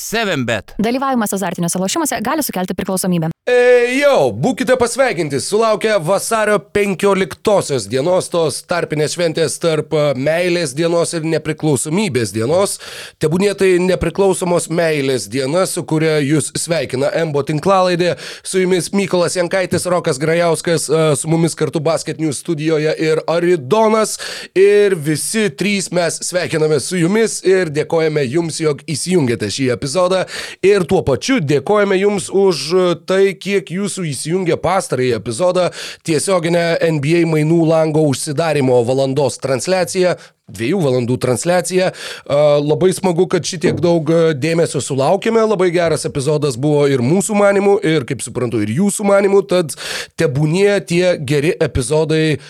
7bet. Dalyvavimas azartiniuose lošimuose gali sukelti priklausomybę. E, jau, būkite pasveikinti, sulaukia vasario 15 dienos tos tarpinės šventės tarp e, meilės dienos ir nepriklausomybės dienos. Tebūnė tai nepriklausomos meilės diena, su kuria jūs sveikina Embo tinklalaidė. Su jumis Mykolas Jankaitis, Rokas Grajauskas, e, su mumis kartu basketinių studijoje ir Aridonas. Ir visi trys mes sveikiname su jumis ir dėkojame jums, jog įsijungėte šį epizodą. Ir tuo pačiu dėkojame jums už tai, kiek jūsų įsijungia pastarąjį epizodą tiesioginę NBA mainų lango užsidarimo valandos transliaciją dviejų valandų transliacija. Labai smagu, kad šitiek daug dėmesio sulaukėme, labai geras epizodas buvo ir mūsų manimų, ir kaip suprantu, ir jūsų manimų, tad tebūnie tie geri epizodai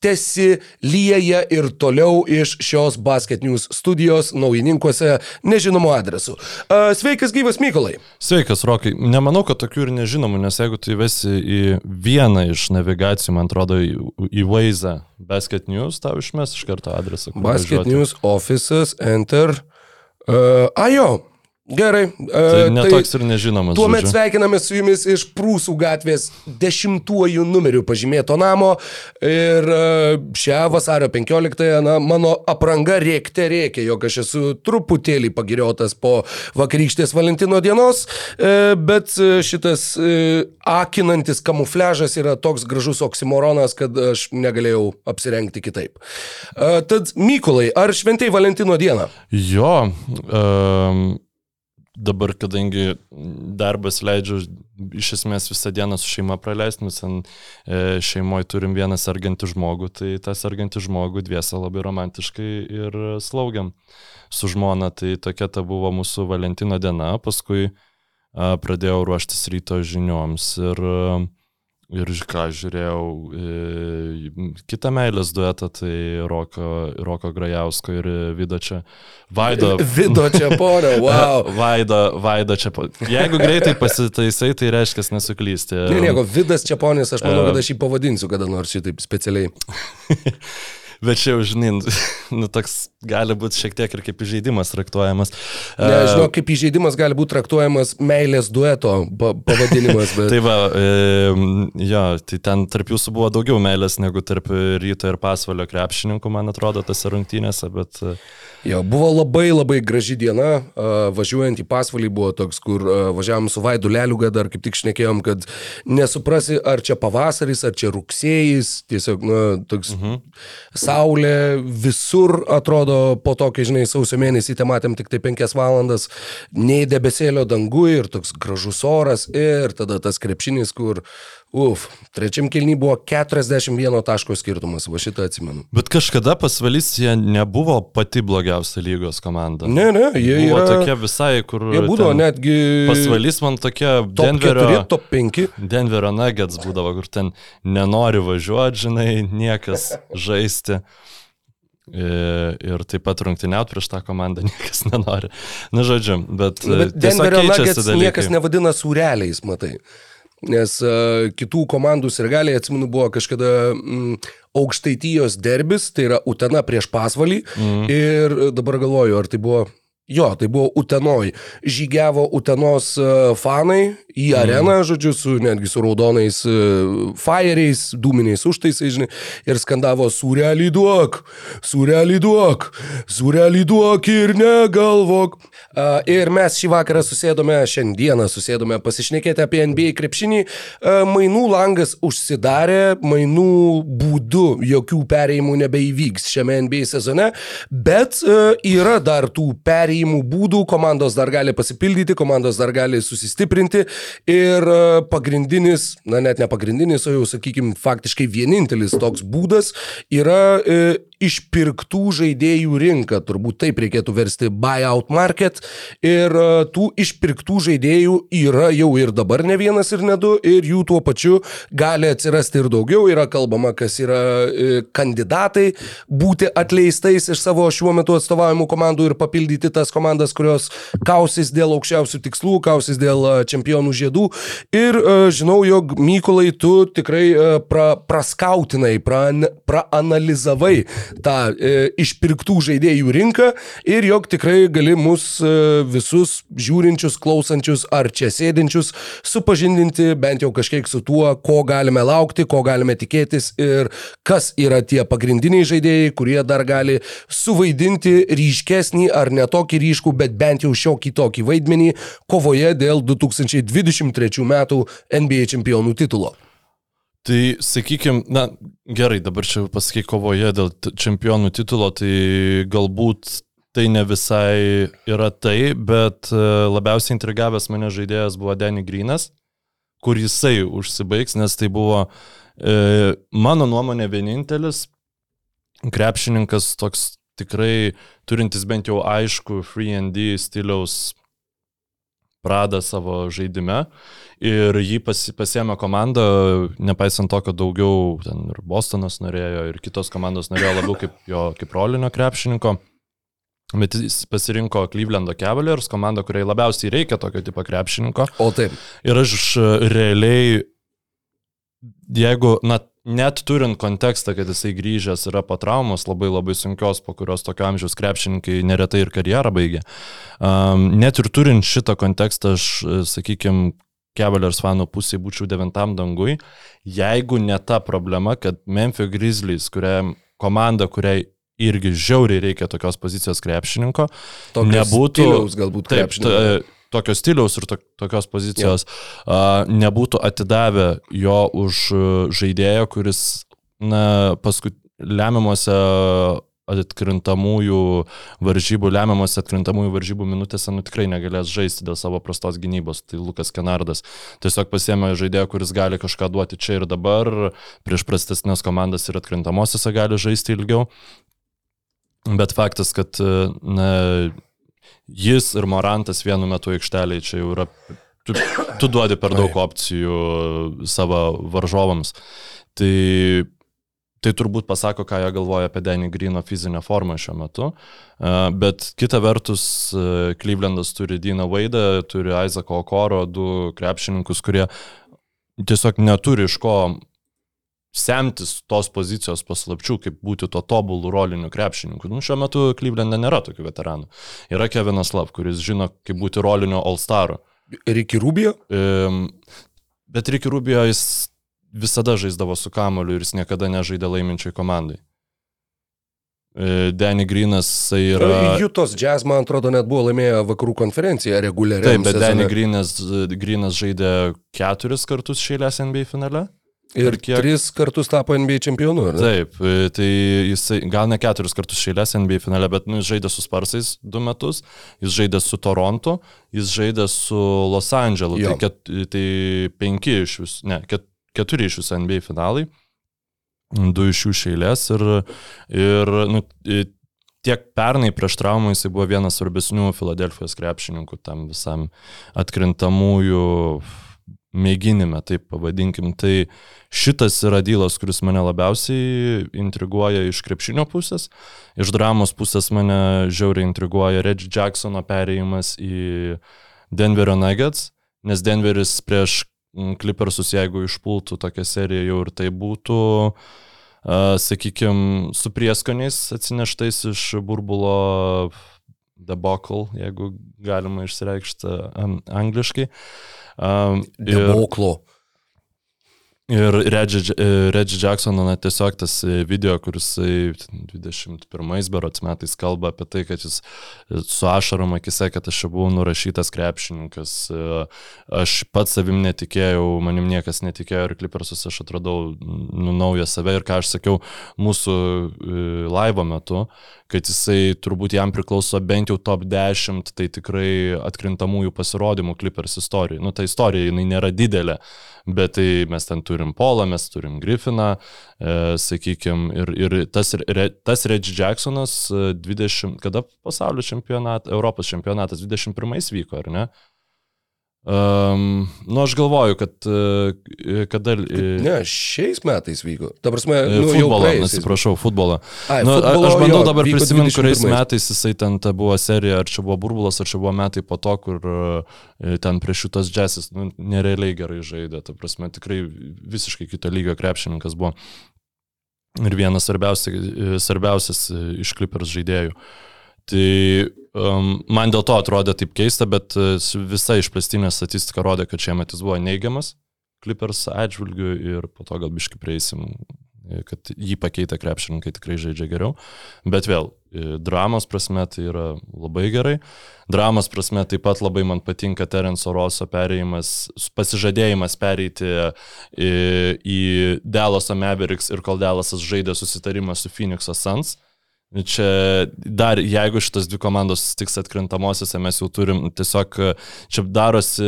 tesi lyja ir toliau iš šios Basket News studijos naujininkuose nežinomu adresu. Sveikas gyvas Mykolai. Sveikas, Rokai. Nemanau, kad tokių ir nežinomų, nes jeigu tu įvesi į vieną iš navigacijų, man atrodo, į Waze Basket News, tau išmes iš karto adresą. Basket važiuoti. News offices, enter. Uh, ajo, Gerai. Tai uh, netoks tai ir nežinomas. Tuomet sveikiname su jumis iš Prūsų gatvės dešimtuoju numeriu pažymėto namo. Ir uh, šią vasario 15-ąją, na, mano apranga rėkte rėkė, jog aš esu truputėlį pagiriotas po vakarykštės Valentino dienos, uh, bet šitas akinantis kamufležas yra toks gražus oksimoronas, kad aš negalėjau apsirengti kitaip. Tad, Mykolai, ar šventai Valentino dieną? Jo. Um dabar, kadangi darbas leidžiu iš esmės visą dieną su šeima praleisti, nes e, šeimoje turim vieną sergantį žmogų, tai tą sergantį žmogų dviesą labai romantiškai ir slaugiam su žmona. Tai tokia ta buvo mūsų Valentino diena, paskui pradėjau ruoštis ryto žinioms ir a, Ir ką žiūrėjau, e, kitą meilės duetą, tai Roko, Roko Grajausko ir Vido čia. Vaido. Vido čia porą, wow. Vaido, Vaido čia. Jeigu greitai pasitaisai, tai reiškia nesuklysti. Ne, nieko, Vidas Čiaponis, aš manau, kad aš jį pavadinsiu kada nors šitaip specialiai. Bet čia jau, žinai, nu, toks gali būti šiek tiek ir kaip įžeidimas traktuojamas. Ne, žinau, kaip įžeidimas gali būti traktuojamas meilės dueto pavadinimas. Bet... tai va, e, jo, tai ten tarp jūsų buvo daugiau meilės negu tarp ryto ir pasvalio krepšininkų, man atrodo, tose rungtynėse, bet... E, Jo, buvo labai labai graži diena, važiuojant į pasvalį buvo toks, kur važiavom su Vaidu Leliuga, dar kaip tik šnekėjom, kad nesuprasi, ar čia pavasaris, ar čia rugsėjais, tiesiog, na, toks uh mhm. Saulė visur atrodo, po to, kai, žinai, sausio mėnesį te matėm tik tai penkias valandas, nei debesėlio dangui ir toks gražus oras ir tada tas krepšinis, kur Uf, trečiam kilny buvo 41 taško skirtumas, va šitą atsimenu. Bet kažkada pasvalys jie nebuvo pati blogiausia lygos komanda. Ne, ne, jie buvo yra tokie visai, kur... Jie būdavo netgi... Pasvalys man tokie top Denverio... 4, top 5. Denverio Nuggets būdavo, kur ten nenori važiuoti, žinai, niekas žaisti. Ir taip pat rungtyniauti prieš tą komandą niekas nenori. Na, žodžiu, bet... bet Denverio Nuggets niekas nevadina sureliais, matai. Nes uh, kitų komandų sirgaliai, atsimenu, buvo kažkada mm, aukštaitijos derbis, tai yra Utena prieš pasvalį. Mm. Ir dabar galvoju, ar tai buvo Jo, tai buvo Utenoj. Žygiavo Utenos e, fanai į mm. areną, žodžiu, su, netgi su raudonais uh, fireais, dūminiais užtaisais, žinai, ir skandavo surelį duok, surelį duok, surelį duok ir negalvok. Uh, ir mes šį vakarą susėdome, šiandieną susėdome pasišnekėti apie NBA krepšinį. Mainų langas užsidarė, mainų būdu jokių perėjimų nebeįvyks šiame NBA sezone, bet yra dar tų perėjimų perėjimų būdų, komandos dar gali pasipildyti, komandos dar gali susistiprinti. Ir e, pagrindinis, na net ne pagrindinis, o jau sakykime faktiškai vienintelis toks būdas yra e, išpirktų žaidėjų rinka, turbūt taip reikėtų versti buyout market. Ir e, tų išpirktų žaidėjų yra jau ir dabar ne vienas ir ne du, ir jų tuo pačiu gali atsirasti ir daugiau. Yra kalbama, kas yra e, kandidatai būti atleistais iš savo šiuo metu atstovaujamų komandų ir papildyti tas komandas, kurios kausis dėl aukščiausių tikslų, kausis dėl e, čempionų žiedų. Ir žinau, jog Mykolai, tu tikrai pra, praskautinai, pra, praanalizavai tą e, išpirktų žaidėjų rinką ir jog tikrai gali mus e, visus žiūrinčius, klausančius ar čia sėdinčius supažindinti bent jau kažkiek su tuo, ko galime laukti, ko galime tikėtis ir kas yra tie pagrindiniai žaidėjai, kurie dar gali suvaidinti ryškesnį ar netokį ryškų, bet bent jau šiokį tokį vaidmenį kovoje dėl 2023 metų NBA čempionų titulo. Tai sakykime, na gerai, dabar čia pasakai kovoje dėl čempionų titulo, tai galbūt tai ne visai yra tai, bet e, labiausiai intrigavęs mane žaidėjas buvo Danny Greenas, kur jisai užsibaigs, nes tai buvo e, mano nuomonė vienintelis krepšininkas toks tikrai turintis bent jau aišku free and D stiliaus pradą savo žaidime ir jį pas, pasiemė komanda, nepaisant to, kad daugiau ten ir Bostonas norėjo, ir kitos komandos norėjo labiau kaip jo kaip rolinio krepšininko. Bet jis pasirinko Clevelando Cavaliers, komanda, kuriai labiausiai reikia tokio tipo krepšininko. O taip. Ir aš realiai, jeigu, na, net turint kontekstą, kad jisai grįžęs yra po traumos labai labai sunkios, po kurios tokio amžiaus krepšininkai neretai ir karjerą baigia. Um, net ir turint šitą kontekstą, aš, sakykime, Cavaliers fanų pusėje būčiau devintam dangui, jeigu ne ta problema, kad Memphis Grizzlies, kuria komanda, kuriai irgi žiauriai reikia tokios pozicijos krepšininko, Tokios nebūtų... galbūt Taip, krepšininko. ta- tokio stiliaus ir to, tokios pozicijos uh, nebūtų atidavę jo už uh, žaidėją, kuris na, paskui lemiamuose atkrintamųjų varžybų, lemiamuose atkrintamųjų varžybų minutėse nu, tikrai negalės žaisti dėl savo prastos gynybos. Tai Lukas Kenardas tiesiog pasiemė žaidėją, kuris gali kažką duoti čia ir dabar, prieš prastesnės komandas ir atkrintamosiose gali žaisti ilgiau. Bet faktas, kad na, jis ir Morantas vienu metu aikšteliai čia jau yra, tu, tu duodi per daug opcijų savo varžovams. Tai, tai turbūt pasako, ką jie galvoja apie Denny Grino fizinę formą šiuo metu. Bet kita vertus, Clevelandas turi Dina Vaidą, turi Isaac'o Okoro, du krepšininkus, kurie tiesiog neturi iš ko semtis tos pozicijos paslapčių, kaip būti to tobulų rolinių krepšininkų. Nu, šiuo metu Cleveland'e nėra tokių veteranų. Yra Kevinas Love, kuris žino, kaip būti rolinio All-Star'u. Ricky Rubio? Um, bet Ricky Rubio jis visada žaisdavo su kamoliu ir jis niekada nežaidė laiminčiai komandai. E, Danny Greenas yra... Jutos Jazz, man atrodo, net buvo laimėję vakarų konferenciją reguliariai. Taip, bet Danny Greenas, Greenas žaidė keturis kartus šėlės NBA finale. Ir kiek- tris kartus tapo NBA čempionu. ar ne? Taip, e, tai jisai gal ne keturis kartus šeilės NBA finale, bet nu, jis žaidė su Sparsais du metus, jis žaidė su Torontu, jis žaidė su Los Andželu, tai, ket, tai penki iš vis, ne, ket, keturi iš vis NBA finalai, du iš jų šeilės ir, ir nu, tiek pernai prieš traumą jisai buvo vienas svarbesnių Filadelfijos krepšininkų tam visam atkrintamųjų mėginime, taip pavadinkim. Tai šitas yra dylas, kuris mane labiausiai intriguoja iš krepšinio pusės. Iš dramos pusės mane žiauriai intriguoja Reggie Jacksono perėjimas į Denverio Nuggets, nes Denveris prieš mm, Clippersus, jeigu išpultų tokią seriją jau ir tai būtų, sakykime, su prieskoniais atsineštais iš burbulo debacle, jeigu galima išsireikšti um, angliškai. Um, ir, Deboklo. ir Reggie, Reggie Jacksono na, tiesiog tas e, video, kuris jisai 21 berots metais kalba apie tai, kad jis e, su ašarom akise, kad aš buvau nurašytas krepšininkas, e, aš pats savim netikėjau, manim niekas netikėjo ir klipersus aš atradau nu, naują save ir ką aš sakiau mūsų e, laivo metu, kad jisai turbūt jam priklauso bent jau top 10, tai tikrai atkrintamųjų pasirodymų klipers istorijai. Nu, ta istorija, jinai nėra didelė, bet tai mes ten turim Polą, mes turim Griffiną, e, sakykime, ir, ir tas, re, tas Reggie Jacksonas e, 20, kada pasaulio čempionatas, Europos čempionatas 21 vyko, ar ne? Um, nu, aš galvoju, kad uh, kada... Uh, Ne, šiais metais vyko. Ta prasme, nu, nu, futbolą, atsiprašau, futbolą. Ai, nu, futbolo aš bandau jo, dabar prisiminti, kuriais 21. metais jisai ten ta buvo serija, ar čia buvo burbulas, ar čia buvo metai po to, kur uh, ten prieš šitas džesis nu, nerealiai gerai žaidė. Ta prasme, tikrai visiškai kito lygio krepšininkas buvo. Ir vienas svarbiausias, svarbiausias e, iš Clippers žaidėjų. Tai um, man dėl to atrodė taip keista, bet e, su visa išplėstinė statistika rodė, kad šiemet jis buvo neigiamas Clippers atžvilgių ir po to gal biškai prieisim, e, kad jį pakeitę krepšininkai tikrai žaidžia geriau. Bet vėl, e, dramos prasme tai yra labai gerai. Dramos prasme taip pat labai man patinka Terence Rosso perėjimas, pasižadėjimas pereiti į, į Dallaso Mavericks ir kol Dallasas žaidė susitarimą su Phoenix'o Suns. Čia dar, jeigu šitas dvi komandos tiks atkrintamosiose, mes jau turim tiesiog, čia darosi,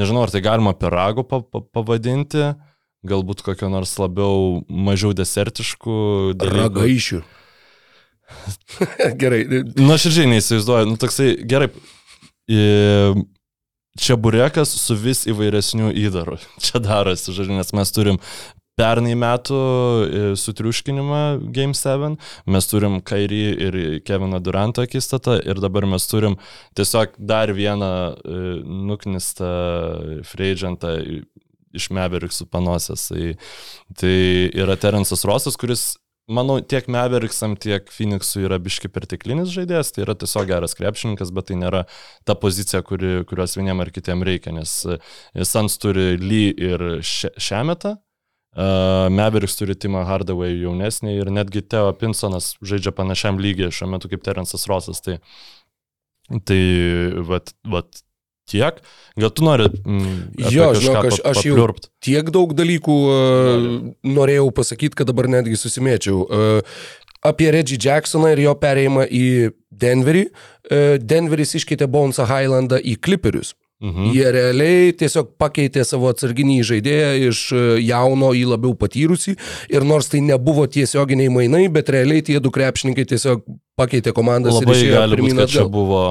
nežinau, ar tai galima pa, pavadinti, galbūt kokio nors labiau mažiau desertiškų dalykų. Ragaišių. Gerai. Na, aš ir žinai, įsivaizduoju, nu toksai, gerai, i- čia burekas su vis įvairesniu įdaru. Čia darosi, žodžiu, nes mes turim pernai metų e, sutriuškinimą Game 7, mes turim Kairį ir Kevino Duranto akistatą ir dabar mes turim tiesiog dar vieną e, nuknistą freidžantą iš Meveriksų panosės. Tai, tai yra Terence'as Rosas, kuris Manau, tiek Mavericksam, tiek Phoenixui yra biški perteklinis žaidėjas, tai yra tiesiog geras krepšininkas, bet tai nėra ta pozicija, kuri, kurios vieniem ar kitiem reikia, nes e, Sans turi Lee ir Še- Šemetą, uh, Mavericks turi Timą Hardaway jaunesnį ir netgi Teo Pinsonas žaidžia panašiam lygiai šiuo metu kaip Terence'as Rosas, tai, tai vat, vat tiek. Gal tu nori... Mm, Jo, žinok, aš, aš jau tiek daug dalykų uh, norėjau pasakyti, kad dabar netgi susimėčiau. Uh, apie Reggie Jacksoną ir jo perėjimą į Denverį. Uh, Denveris iškeitė Bonesą Highlandą į Clipperius. Mhm. Jie realiai tiesiog pakeitė savo atsarginį žaidėją iš e, jauno į labiau patyrusį ir nors tai nebuvo tiesioginiai mainai, bet realiai tie du krepšininkai tiesiog pakeitė komandas Labai ir išėjo pirmyn kad čia atgal. buvo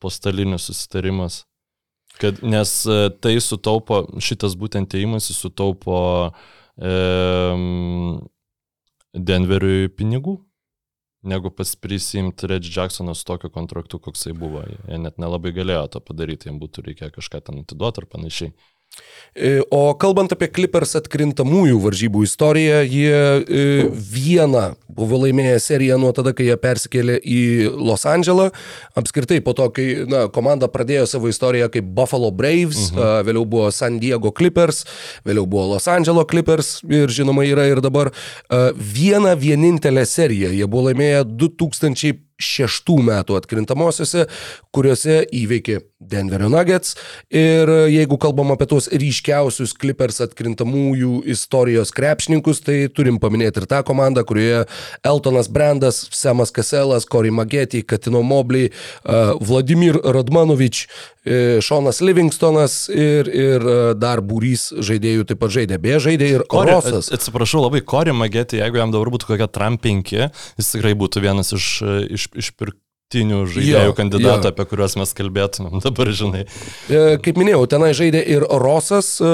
postalinis susitarimas. Kad, nes e, tai sutaupo, šitas būtent įėjimas jis sutaupo e, Denveriui pinigų, negu pas prisimti Reggie Jacksoną su tokiu kontraktu, koksai buvo. Jie net nelabai galėjo to padaryti, jiems būtų reikėję kažką ten atiduoti ar panašiai. E, O kalbant apie Clippers atkrintamųjų varžybų istoriją, jie e, vieną buvo laimėję seriją nuo tada, kai jie persikėlė į Los Andželą. Apskritai po to, kai na, komanda pradėjo savo istoriją kaip Buffalo Braves, mhm. a, vėliau buvo San Diego Clippers, vėliau buvo Los Andželo Clippers ir žinoma yra ir dabar vieną vienintelę seriją. Jie buvo laimėję 2000 šeštų metų atkrintamosiose, kuriuose įveikė Denverio Nuggets. Ir jeigu kalbam apie tuos ryškiausius Clippers atkrintamųjų istorijos krepšininkus, tai turim paminėti ir tą komandą, kurioje Eltonas Brandas, Semas Kaselas, Cory Mageti, Katino Mobley, uh, Vladimir Radmanovič, Šonas Livingstonas ir, ir uh, dar būrys žaidėjų taip pat žaidė. Beje, žaidė ir Kori, Rosas. atsiprašau, labai Kori Mageti, jeigu jam dabar būtų kokia Trump 5, jis tikrai būtų vienas iš, iš, iš pirktinių žaidėjų Jo, kandidatų, jo. apie kuriuos mes kalbėtumėm dabar, žinai. E, Kaip minėjau, tenai žaidė ir Rosas. e,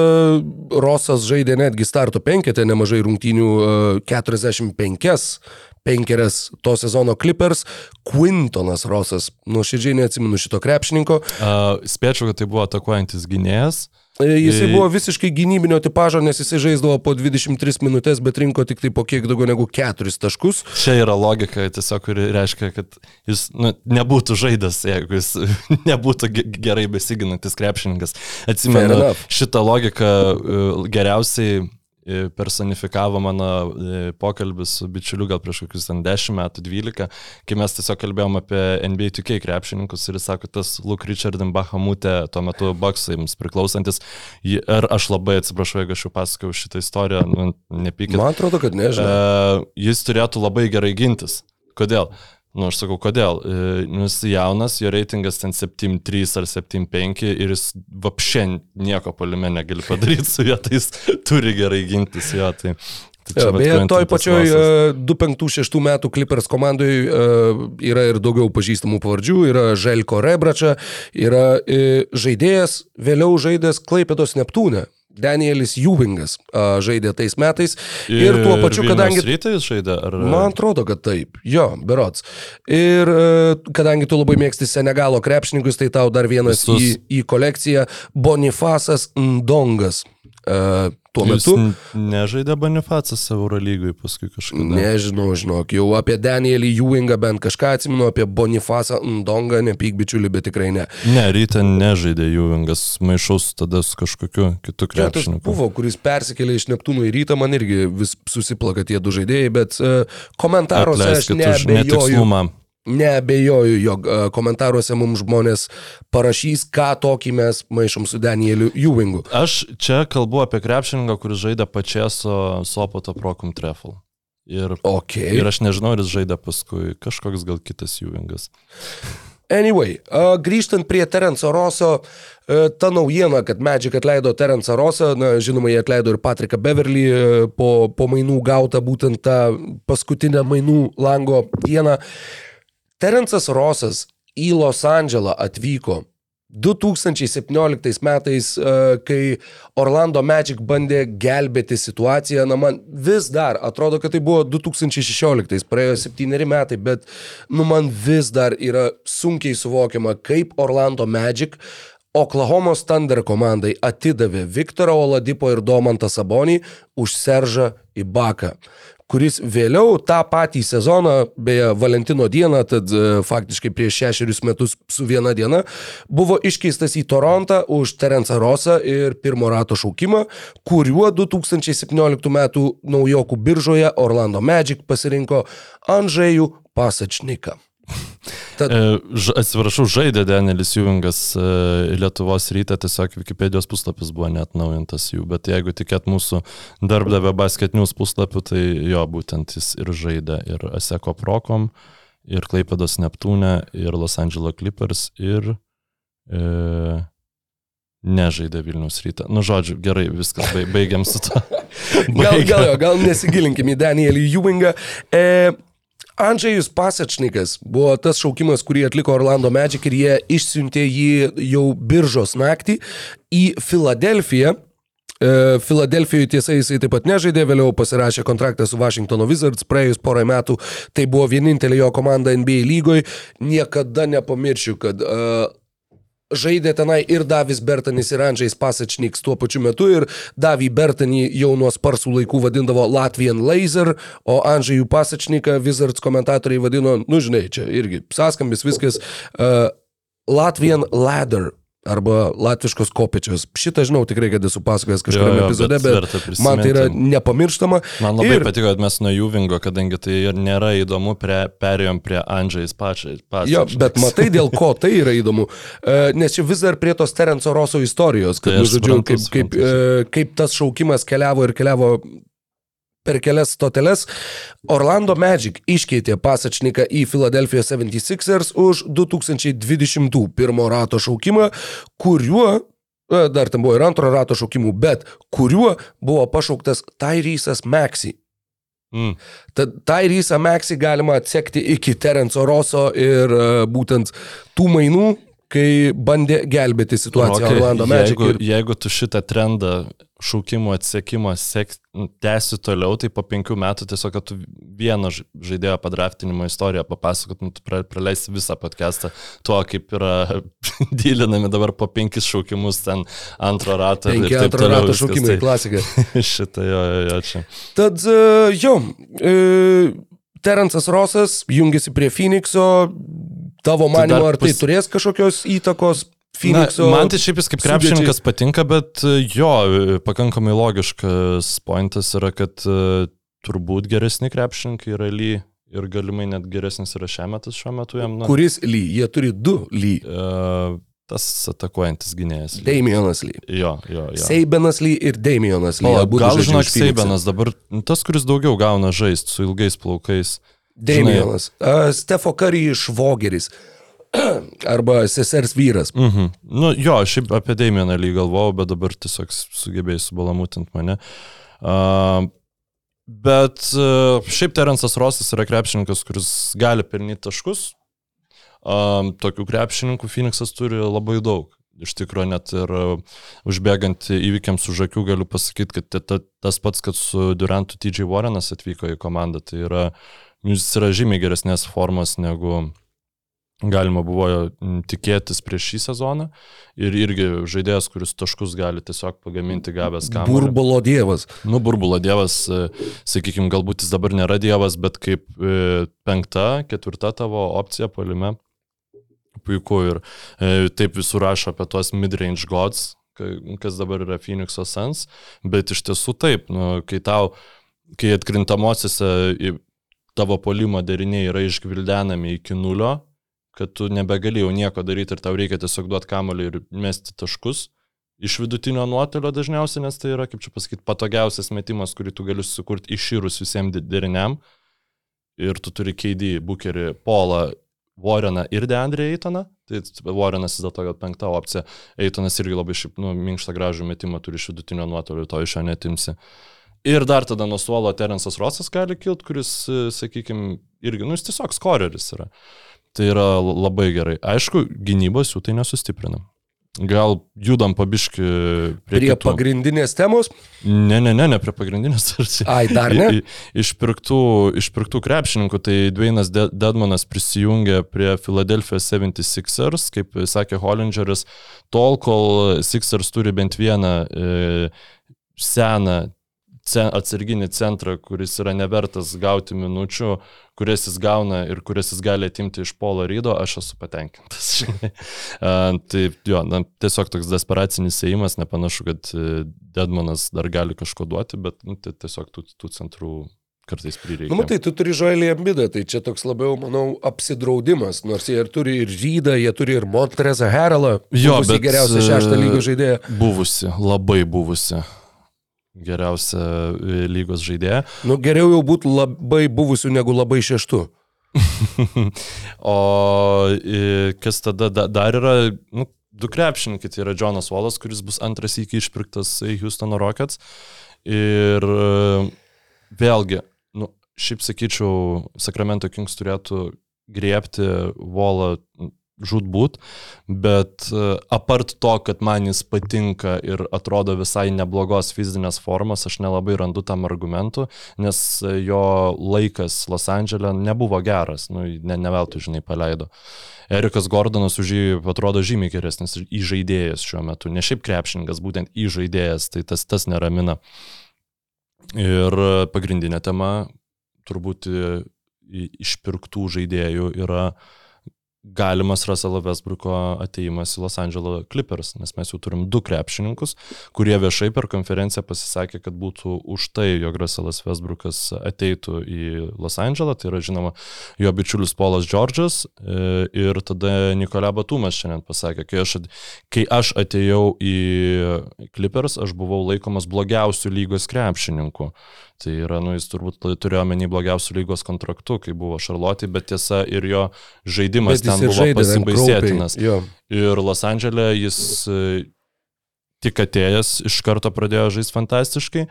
Rosas žaidė netgi starto penketę, nemažai rungtynių, e, 45 penkerias to sezono Clippers. Quintonas Rosas, nuoširdžiai neatsimenu šito krepšininko. Uh, spėčiau, kad tai buvo atakuojantis gynėjas. E, Jisai E- buvo visiškai gynybinio tipožo, nes jisai žaisdavo po 23 minutės, bet rinko tik tai po kiek daugiau negu 4 taškus. Čia yra logika, tiesiog, kuri reiškia, kad jis nu, nebūtų žaidęs, jeigu jis nebūtų ge- gerai besiginantis krepšininkas. Atsimenu, šitą logiką uh, geriausiai e, personifikavo mano e, pokalbis su bičiuliu gal prieš kokius ten 10 metų, 12, kai mes tiesiog kalbėjom apie NBA 2K krepšininkus ir jis sako, tas Luke Richard Bahamutė, tuo metu boksams priklausantis, jį- ir aš labai atsiprašau, jeigu aš jau pasakojau šitą istoriją, nu, nepykit. Man atrodo, kad nežinau. Uh, jis turėtų labai gerai gintis. Kodėl? Nu, aš sakau, kodėl? E, Nes jaunas, jo reitingas ten 7,3 ar 7,5 ir jis vapšien nieko palime negali padaryti su juo, tai jis turi gerai gintis jo. Tai, tai Ja, beje, toj pačioj Rossas. e, 2005-2006 metų Clippers komandai e, yra ir daugiau pažįstamų pavardžių, yra Želko Rebrača, yra žaidėjas, vėliau žaidęs Klaipėdos Neptūne. Danielis Juvingas a, žaidė tais metais ir, tuo pačiu, kadangi... Rytai jis žaidė, ar... Man atrodo, kad taip. Jo, berots. Ir e, kadangi tu labai mėgsti Senegalo krepšininkus, tai tau dar vienas į, Visus. į kolekciją Bonifasas Ndongas. E, tuo Jis metu. nežaidė Bonifacas Eurolygui paskui kažkada. Nežinau, žinok, jau apie Danielį Ewingą bent kažką atsimenu, apie Bonifasą Ndongą, nepyk bičiulį, bet tikrai ne. Ne, ryte nežaidė Juvingas, maišaus tada su kažkokiu kitu krepšininku. buvo, kuris persikėlė iš Neptūno į rytą, man irgi vis susiplaka tie du žaidėjai, bet uh, komentaruose aš Atleiskit už neabejoju. netikslumą. Neabejoju, jog e, komentaruose mums žmonės parašys, ką tokį mes maišom su Danieliu Ewingu. Aš čia kalbu apie krepšininką, kuris žaidė pačieso Sopoto Prokum Trefl. Ir, Ok. ir aš nežinau, ar jis žaidė paskui kažkoks gal kitas Juvingas. Anyway, uh, grįžtant prie Terenco Roso, uh, ta naujiena, kad Magic atleido Terencą Rosą, na, žinoma, jie atleido ir Patriką Beverly po, po mainų gautą būtent tą paskutinę mainų lango dieną. Terencas Rosas į Los Andželą atvyko 2017 metais, e, kai Orlando Magic bandė gelbėti situaciją, na man vis dar atrodo, kad tai buvo 2016, praėjo septyneri metai, bet nu man vis dar yra sunkiai suvokiama, kaip Orlando Magic Oklahomos Thunder komandai atidavė Viktorą Oladipo ir Domantą Sabonį už Seržą Ibaką kuris vėliau tą patį sezoną, beje, Valentino dieną, tad e, faktiškai prieš šešerius metus su viena diena, buvo iškeistas į Torontą už Terencą Rosą ir pirmo rato šaukimą, kuriuo 2017 m. naujokų biržoje Orlando Magic pasirinko Andžėjų Pasačniką. Tad, E, atsiprašau, žaidė Danielis Juvingas e, Lietuvos ryte, tiesiog Wikipedijos puslapis buvo net naujintas jų, bet jeigu tikėt mūsų darbdavę basketinius puslapių, tai jo, būtent jis ir žaidė ir Aseko Prokom, ir Klaipados Neptūne, ir Los Angeles Clippers, ir e, nežaidė Vilnius ryte. Nu, žodžiu, gerai, viskas, baig, baigiam su to. gal, gal, jo, gal nesigilinkim į Danielį Juvingą. E, Andžėjus Pasačnikas buvo tas šaukimas, kurį atliko Orlando Magic ir jie išsiuntė jį jau biržos naktį į Filadelfiją. E, Filadelfijoje tiesa jisai taip pat nežaidė, vėliau pasirašė kontraktą su Washington Wizards, praėjus porą metų tai buvo vienintelė jo komanda NBA lygoje. Niekada nepamiršiu, kad uh, žaidė tenai ir Davis Bertanis ir Andžiais Pasačniks tuo pačiu metu ir Davį Bertanį jau nuo sparsų laikų vadindavo Latvian Laser, o Andžiajų Pasačniką Wizards komentatoriai vadino, nu žinai, čia irgi saskambis viskas, uh, Latvian Ladder arba latviškos kopečios. Šitą žinau tikrai, kad esu pasakojęs kažkuriame epizode, bet, bet man tai yra nepamirštama. Man labai Ir- patiko, kad mes nuo Juvingo, kadangi tai ir nėra įdomu, prie, perėjom prie Andžiais pačiai. Jo, bet matai, dėl ko tai yra įdomu. E, Nes čia vis dar prie tos Terenco Roso istorijos, kad, Tai nu, žodžiu, kaip, kaip, e, kaip tas šaukimas keliavo ir keliavo per kelias stoteles. Orlando Magic iškeitė pasačniką į Philadelphia 76ers už 2020 pirmo rato šaukimą, kuriuo e, Dar ten buvo ir antro rato šaukimų, bet kuriuo buvo pašauktas Tyrysas Maxi. Mm. Tad Tyrysą Maxi galima atsekti iki Terenco Roso ir uh, būtent tų mainų, kai bandė gelbėti situaciją Rokai, Orlando Magic. Jeigu, Ir... jeigu tu šitą trendą šaukimo atsekimo sek, tęsi toliau, tai po penkių metų tiesiog, kad tu vieno ž- žaidėjo padraftinimo istoriją papasakotum, tu pra- praleisi visą podcastą tuo, kaip yra dylinami dabar po penkis šaukimus ten antro rato. Penki antro toliau rato šaukimai, Tai- klasika. Šitą jo, jo, jo, čia. Tad uh, jo, uh, Terencas Rosas jungiasi prie Phoenixo. Tavo manimo, dar ar tai pas- turės kažkokios įtakos Phoenixo? Man tai šiaip jis kaip krepšininkas patinka, bet e, jo, pakankamai logiškas pointas yra, kad e, turbūt geresni krepšininkai yra ly ir galimai net geresnis yra šiemetas šiuo metu jam. Na, Kuris Ly? Jie turi du Ly. e, tas atakuojantis gynėjas. Lee. Damionas Ly. Jo, jo, jo. Seibenas Ly ir Damionas Ly. O, gal žinok. Seibenas dabar, nu, tas, kuris daugiau gauna žaisti su ilgais plaukais. Damienas. Uh, Stefo Curry švogeris. Arba sesers vyras. Mhm. Nu, jo, šiaip apie Damieną lyg galvojau, bet dabar tiesiog sugebėjai subalamutinti mane. Uh, bet uh, šiaip Terensas Rosas yra krepšininkas, kuris gali pelnyti taškus. Um, tokių krepšininkų Phoenixas turi labai daug. Iš tikrųjų, net ir uh, užbėgant įvykiams už akių galiu pasakyti, kad ta, ta, tas pats, kad su Durantu TJ Warrenas atvyko į komandą, tai yra, jis yra žymiai geresnės formos negu galima buvo tikėtis prieš šį sezoną. Ir irgi žaidėjas, kuris taškus gali tiesiog pagaminti gavęs kamuolį. Burbulo dievas. Nu, burbulo dievas, sakykime, galbūt jis dabar nėra dievas, bet kaip e, penkta, ketvirta tavo opcija palime. Puiku ir e, taip visur rašo apie tuos midrange gods, kas dabar yra Phoenix'o Sans, bet iš tiesų taip, nu, kai tau, kai atkrintamosiose tavo polimo deriniai yra išgvildenami iki nulio, kad tu nebegalėjau nieko daryti ir tau reikia tiesiog duoti kamolį ir mesti taškus. Iš vidutinio nuotolio dažniausiai, nes tai yra, kaip čia pasakyti, patogiausias metimas, kurį tu gali sukurti išyrus visiems deriniam. Ir tu turi keidį, bukerį, polą, Warreną ir Deandrė Eitoną. Tai Warrenas vis dėlto gal penkta opcija. Eitonas irgi labai šiaip, nu, minkštą gražų metimą turi iš vidutinio nuotolio, to iš jo netimsi. Ir dar tada nuo suolo Terensas Rosas gali kilti, kuris, sakykime, irgi, nu, jis tiesiog skoreris yra. Tai yra labai gerai. Aišku, gynybos jų tai nesustiprina. Gal judam pabiški prie, prie kitų. pagrindinės temos? Ne, ne, ne, ne prie pagrindinės. Ai, dar ne? Išpirktų, išpirktų krepšininkų, tai Dvainas Dedmanas prisijungė prie Philadelphia 76ers, kaip sakė Hollingeris, tol, kol Sixers turi bent vieną e, seną atsarginį centrą, kuris yra nevertas gauti minučių, kurias jis gauna ir kurias jis gali atimti iš polo rydo, aš esu patenkintas. tai jo, na, tiesiog toks desperacinis įėjimas, nepanašu, kad e, Dedmanas dar gali kažko duoti, bet nu, tai tiesiog tų, tų centrų kartais prireikia. Nu, matai, tu turi Žoelį Ambidą, tai čia toks labiau, manau, apsidraudimas, nors jie ir turi ir Žydą, jie turi ir Montrezą Heralą, jo, bet geriausią šeštą lygio žaidėją. Buvusi, labai buvusi geriausia e, lygos žaidėja. Nu, geriau jau būtų labai buvusių negu labai šeštų. o e, kas tada dar yra, nu, du krepšininkai, tai yra Jonas Wallas, kuris bus antras iki išpirktas Houstono Rockets. Ir e, vėlgi, nu, šiaip sakyčiau, Sacramento Kings turėtų griebti Wallą žudbūt, bet e, apart to, kad man jis patinka ir atrodo visai neblogos fizinės formos, aš nelabai randu tam argumentų, nes jo laikas Los Andželė nebuvo geras, nu, ne, ne veltui, žinai, paleido. Erikas Gordonas už jį atrodo žymiai geresnis įžaidėjas šiuo metu, ne šiaip krepšininkas, būtent įžaidėjas, tai tas, tas neramina. Ir pagrindinė tema turbūt išpirktų žaidėjų yra uh, galimas Russell Westbrooko ateimas į Los Angeles Clippers, nes mes jau turim du krepšininkus, kurie viešai per konferenciją pasisakė, kad būtų už tai, jog Russellas Westbrookas ateitų į Los Angeles, tai yra žinoma jo bičiulis Polas Džordžas e, ir tada Nikola Batumas šiandien pasakė, kai aš, kai aš atėjau į Clippers, aš buvau laikomas blogiausių lygos krepšininkų. Tai yra, nu, jis turbūt turėjo menį blogiausių lygos kontraktų, kai buvo Šarlotė, bet tiesa ir jo žaidimas ten buvo pasibaisėtinas. Ir Los Andželė jis e, tik atėjęs iš karto pradėjo žaisti fantastiškai,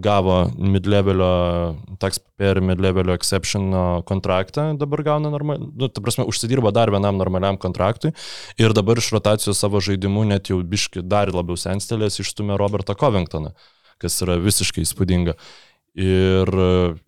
gavo midlevelio, taxpayer midlevelio exception kontraktą, dabar gauna normaliai, nu, ta prasme, užsidirbo dar vienam normaliam kontraktui ir dabar iš rotacijos savo žaidimų net jau biški dar labiau senstelės išstumė Robertą Covingtoną, kas yra visiškai įspūdinga. Ir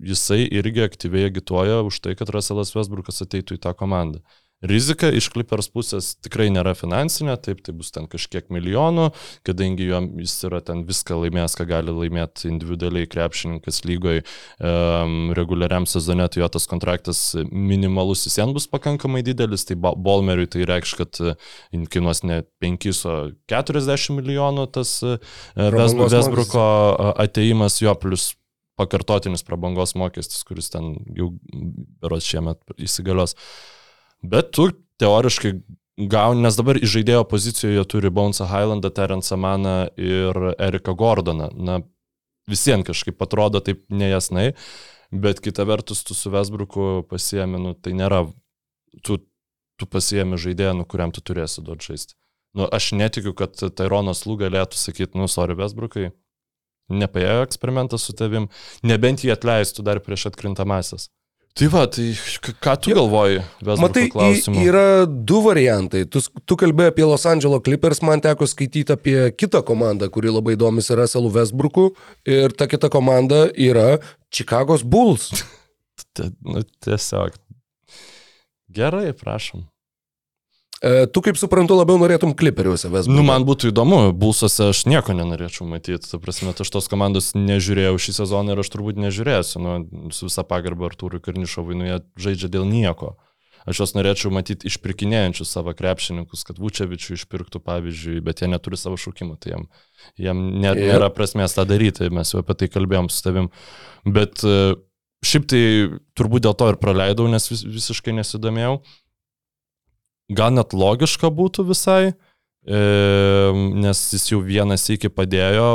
jisai irgi aktyviai agituoja už tai, kad Russellas Westbrookas ateitų į tą komandą. Rizika iš Clippers pusės tikrai nėra finansinė, taip, tai bus ten kažkiek milijonų, kadangi jis yra ten viską laimėjęs, ką gali laimėti individualiai krepšininkas lygoje um, reguliariam sezone, tai jo tas kontraktas minimalus vis vien bus pakankamai didelis, tai Bolmeriui tai reikš, kad kainuos ne 5, o 40 milijonų tas uh, Vesbruko ateimas jo plus pakartotinis prabangos mokestis, kuris ten jau beros šiemet įsigalios. Bet tu teoriškai gauni, nes dabar iš žaidėjo pozicijoje turi Bonesą Highlandą, Terence Maną ir Eriką Gordoną. Na, visiems kažkaip atrodo taip nejasnai. bet kita vertus tu su Vesbruku pasiemi, nu, tai nėra, tu, tu pasiemi žaidėją, nu, kuriam tu turėsi duoti žaisti. Nu, aš netikiu, kad Taironas Lū galėtų sakyti, nu, sorry, Vesbrukai, nepaėjo eksperimentas su tavim, nebent jį atleistų dar prieš atkrintamasis. Tai va, tai ką tu galvoji, Matai, klausimu? yra du variantai. Tu, tu kalbėjai apie Los Angeles Clippers, man teko skaityti apie kitą komandą, kuri labai domisi Russellu Westbrooku. Ir ta kita komanda yra Chicago's Bulls. Nu, tiesiog. Gerai, prašom. E, tu, kaip suprantu, labiau norėtum Clipperiuose Westbrooką. Nu, man būtų įdomu, Bulsuose aš nieko nenorėčiau matyti. Ta prasme, aš tos komandos nežiūrėjau šį sezoną ir aš turbūt nežiūrėsiu. Nu, su visą pagarbą Artūrui Karnišovui, nu, jie žaidžia dėl nieko. Aš juos norėčiau matyti išpirkinėjančius savo krepšininkus, kad Vučevičių išpirktų, pavyzdžiui, bet jie neturi savo šaukimų, tai jiem, jiem nė, Ir- nėra prasmės tą daryti, mes jau apie tai kalbėjom su tavim. Bet e, šiaip tai turbūt dėl to ir praleidau, nes vis, visiškai nesidomėjau. Gal net logiška būtų visai, e, nes jis jau vienas iki padėjo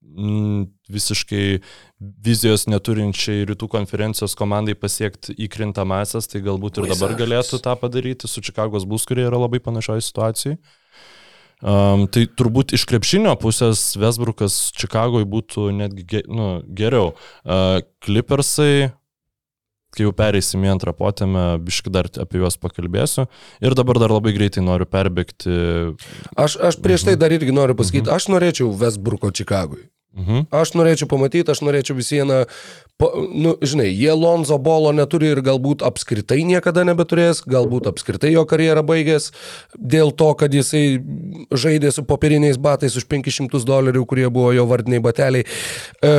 mm, visiškai vizijos neturinčiai rytų konferencijos komandai pasiekti įkrintamasias, tai galbūt ir dabar Vaizdavęs. galėtų tą padaryti su Čikagos bus, kurie yra labai panašioje situacijoje. Um, tai turbūt iš krepšinio pusės Vesbrukas Čikagoje būtų netgi ge, nu, geriau. Uh, Clippersai, kai jau pereisim į antrą potėmę, biškai dar apie juos pakalbėsiu. Ir dabar dar labai greitai noriu perbėgti. Aš, aš prieš tai dar irgi noriu pasakyti, aš norėčiau Westbrooko Čikagui. Mhm. Aš norėčiau pamatyti, aš norėčiau vis vieną, nu, žinai, jie Lonzo Bolo neturi ir galbūt apskritai niekada nebeturės, galbūt apskritai jo karjerą baigės dėl to, kad jisai žaidė su popieriniais batais už 500 dolerių, kurie buvo jo vardiniai bateliai. E,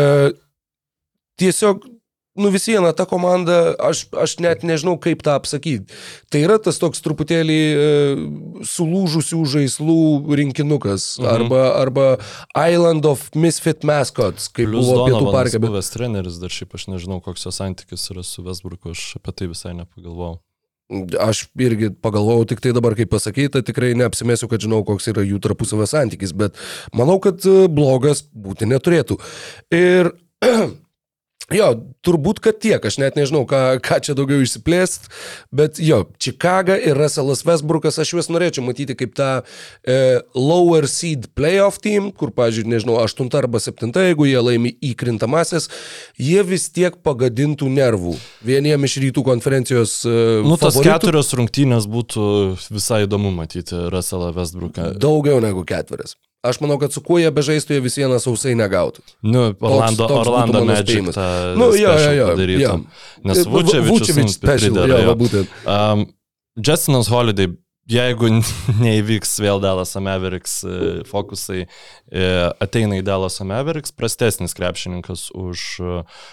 tiesiog, nu vis viena, ta komanda, aš, aš net nežinau, kaip tą apsakyti. Tai yra tas toks truputėlį e, sulūžusių žaislų rinkinukas Mhm. arba, arba Island of Misfit Mascots, kaip Plus buvo Pietų parke. Bet... buvęs treneris, dar šiaip aš nežinau, koks jo santykis yra su Vesbruku, aš apie tai visai nepagalvojau. Aš irgi pagalvojau tik tai dabar, kaip pasakyti, tikrai neapsimėsiu, kad žinau, koks yra jų tarpusavio santykis, bet manau, kad e, blogas būti neturėtų. Ir Jo, turbūt, kad tiek, aš net nežinau, ką, ką čia daugiau išsiplėst, bet jo, Chicago ir Russellas Westbrookas, aš juos norėčiau matyti kaip tą e, lower seed playoff team, kur, pažiūrėjau, nežinau, 8 arba 7, jeigu jie laimi įkrintamasis, jie vis tiek pagadintų nervų vieniem iš rytų konferencijos e, Nu, tas favoritų. keturios rungtynės būtų visai įdomu matyti Russellą Westbrooką. Daugiau negu ketverias. Aš manau, kad su kuo jie bežaistų, jie vis vieną sausai negautų. Nu, Orlando, toks būtų Orlando tą Nu, jo, jo, jo, padarytų. jo. Nes Vučevičius Vučevič special, prideda, jo, jo. va, būtent. Um, Justinas Holiday, jeigu neįvyks vėl Dallas Mavericks e, fokusai, e, ateina į Dallas Mavericks, prastesnis krepšininkas už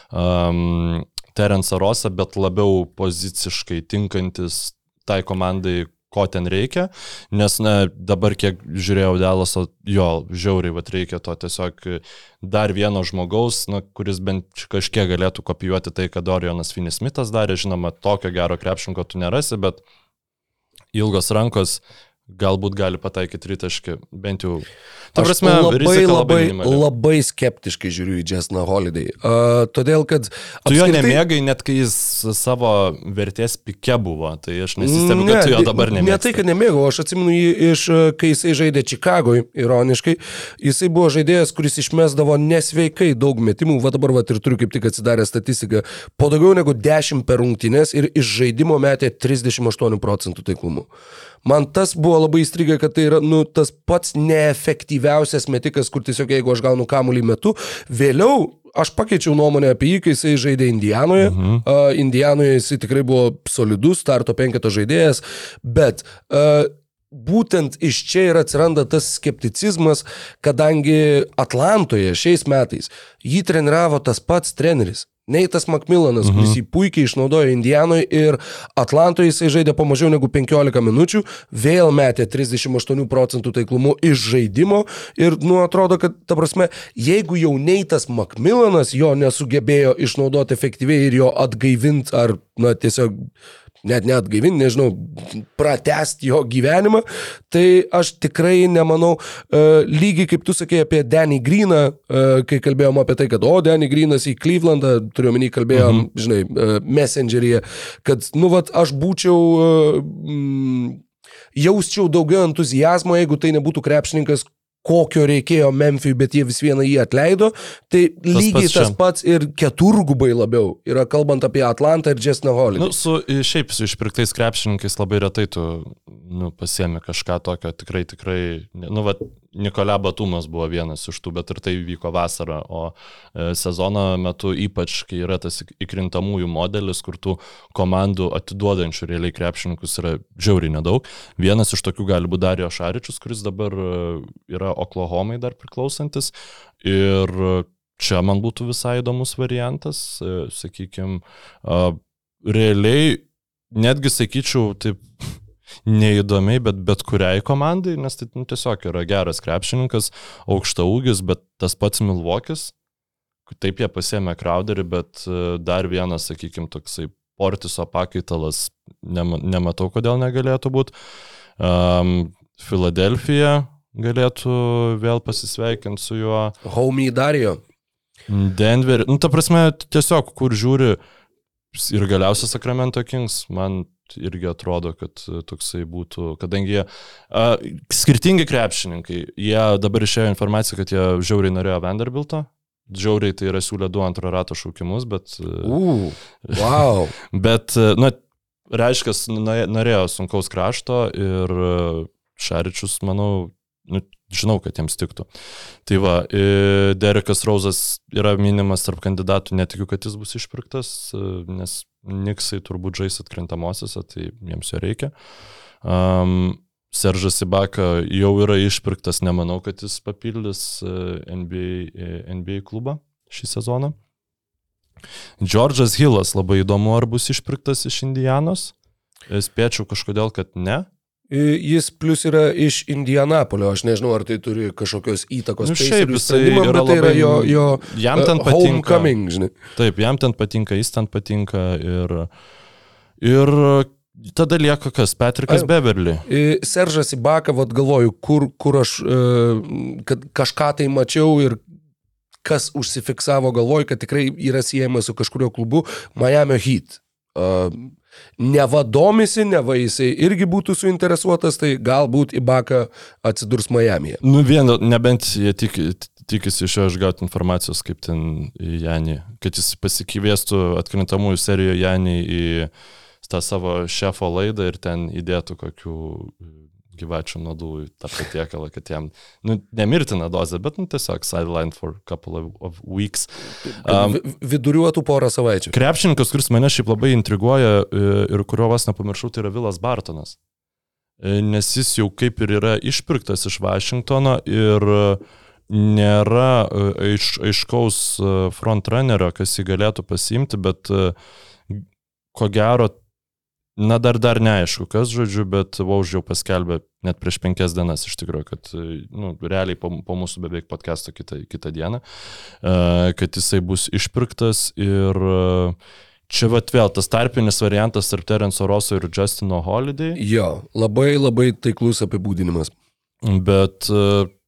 um, Terence Rosą, bet labiau poziciškai tinkantis tai komandai, ko ten reikia, nes na, dabar kiek žiūrėjau Dalaso, jo, žiauriai, va reikia to tiesiog dar vieno žmogaus, na, kuris bent kažkiek galėtų kopijuoti tai, ką Dorianas Finismitas darė, žinoma, tokio gero krepšinko tu nerasi, bet ilgos rankos galbūt gali pataikyti tritaškį, bent jau. Ta Aš prasme, labai, rizika labai, minimali. labai skeptiškai žiūriu į Jasną Holiday. Uh, todėl, kad... Tu jo apskritai- nemėgai, net kai jis savo vertės pike buvo, tai aš nesistebiu, kad tu jo dabar nemėgai. Ne tai, kad nemėgau, aš atsimenu jį iš, e, kai jisai žaidė Čikagoje, ironiškai, jisai buvo žaidėjas, kuris išmesdavo nesveikai daug metimų, va dabar va ir turiu kaip tik atsidarę statistiką, po daugiau negu 10 per rungtynės ir iš žaidimo metė 38 procentų taiklumu. Man tas buvo labai įstrigę, kad tai yra nu, tas pats neefektyviausias metikas, kur tiesiog jeigu aš gaunu kamuolį metu, vėliau aš pakeičiau nuomonę apie jį, kai jisai žaidė Indijanoje. Mhm. Uh, Indijanoje jisai tikrai buvo solidus, starto penketo žaidėjas, bet uh, būtent iš čia ir atsiranda tas skepticizmas, kadangi Atlantoje šiais metais jį treniravo tas pats treneris. Neitas Macmillanas, mhm. kuris jį puikiai išnaudojo Indijanoje ir Atlantoje jisai žaidė po mažiau negu 15 minučių, vėl metė 38 procentų taiklumu iš žaidimo ir, nu, atrodo, kad, ta prasme, jeigu jau Neitas Macmillanas jo nesugebėjo išnaudoti efektyviai ir jo atgaivinti ar, na, tiesiog net net gaivinti, nežinau, pratesti jo gyvenimą, tai aš tikrai nemanau, uh, lygiai kaip tu sakei apie Danny Greeną, uh, kai kalbėjom apie tai, kad o, Danny Greenas į Clevelandą, turiuomenį kalbėjom, mhm. žinai, uh, Messengeryje, kad, nu, vat, aš būčiau... Mm, jausčiau daugiau entuzijazmo, jeigu tai nebūtų krepšininkas, kokio reikėjo Memphijui, bet jie vis vieną jį atleido. Tai tas lygiai pats tas pats ir keturgubai labiau yra kalbant apie Atlantą ir Jessną Holly. Nu, su, šiaip su išpirktais krepšininkais labai retai tu nu, pasiemi kažką tokio tikrai, tikrai, nu, va, Nikolė Batumas buvo vienas iš tų, bet ir tai vyko vasarą, o e, sezono metu ypač, kai yra tas įkrintamųjų modelis, kur tų komandų atiduodančių realiai krepšininkus yra žiauriai nedaug. Vienas iš tokių gali būti Dario Šaričius, kuris dabar e, yra Oklahomai dar priklausantis. Ir čia man būtų visai įdomus variantas, e, sakykime, realiai netgi sakyčiau, taip neįdomiai, bet bet kuriai komandai, nes tai nu, tiesiog yra geras krepšininkas, aukšta ūgis, bet tas pats Milvokis, taip jie pasėmė Crowderį, bet e, dar vienas, sakykime, toksai Portiso pakaitalas, nematau, kodėl negalėtų būti. Um, Filadelfija galėtų vėl pasisveikinti su juo. Homie Dario. Denver, nu ta prasme, tiesiog kur žiūri ir galiausiai Sacramento Kings, man irgi atrodo, kad toksai būtų, kadangi jie a, skirtingi krepšininkai, jie dabar išėjo informacija, kad jie žiauriai norėjo Vanderbilto. Žiauriai tai yra siūlę du antro rato šaukimus, bet... Uh, wow. bet, na, reiškia, norėjo sunkaus krašto ir Šaričius, manau, nu, žinau, kad jiems tiktų. Tai va, Derekas Rauzas yra minimas tarp kandidatų, netikiu, kad jis bus išpirktas, nes Niksai turbūt žais atkrintamosiose, tai jiems jo reikia. Um, Seržas Ibaka jau yra išpirktas, nemanau, kad jis papildys NBA, NBA klubą šį sezoną. Džordžas Hillas labai įdomu, ar bus išpirktas iš Indianos. Spėčiau kažkodėl, kad ne. Jis plus yra iš Indianapolio, aš nežinau, ar tai turi kažkokios įtakos. Nu, šiaip jisai yra, tai yra jo, jo jam ten uh, patinka. Žinai. Taip, jam ten patinka, jis ten patinka ir, ir tada lieka kas, Patrikas Beverly. Seržas Ibaka, vad galvoju, kur, kur aš kad kažką tai mačiau ir kas užsifiksavo galvoj, kad tikrai yra siejama su kažkurio klubu Miami Heat. Neva domisi, neva jisai irgi būtų suinteresuotas, tai galbūt Ibaka atsidurs Miami'e. Nu, vien, nebent jie tik, tikisi iš jo išgauti informacijos, kaip ten Janį, kad jis pasikviestų atkrintamųjų serijoje Janį į tą savo šefo laidą ir ten įdėtų kokių gyvačių nuodų į tą patiekalą, kad jam, nu, nemirtina dozė, bet, nu, tiesiog sideline for a couple of, weeks. Um, Viduriuotų porą savaičių. Krepšininkas, kuris mane šiaip labai intriguoja e, ir kurio vas nepamiršau, tai yra Vilas Bartonas. E, nes jis jau kaip ir yra išpirktas iš Vašingtono ir nėra e, aiš, aiškaus frontrunnerio, kas jį galėtų pasimti, bet ko gero Na, dar dar neaišku, kas žodžiu, bet Vauž jau paskelbė net prieš penkias dienas iš tikrųjų, kad, nu, realiai po, po mūsų beveik podcast'o kitą, kitą dieną, kad jisai bus išpirktas ir čia vat vėl tas tarpinis variantas tarp Terence Rosso ir Justino Holiday. Jo, labai labai taiklus apibūdinimas. Bet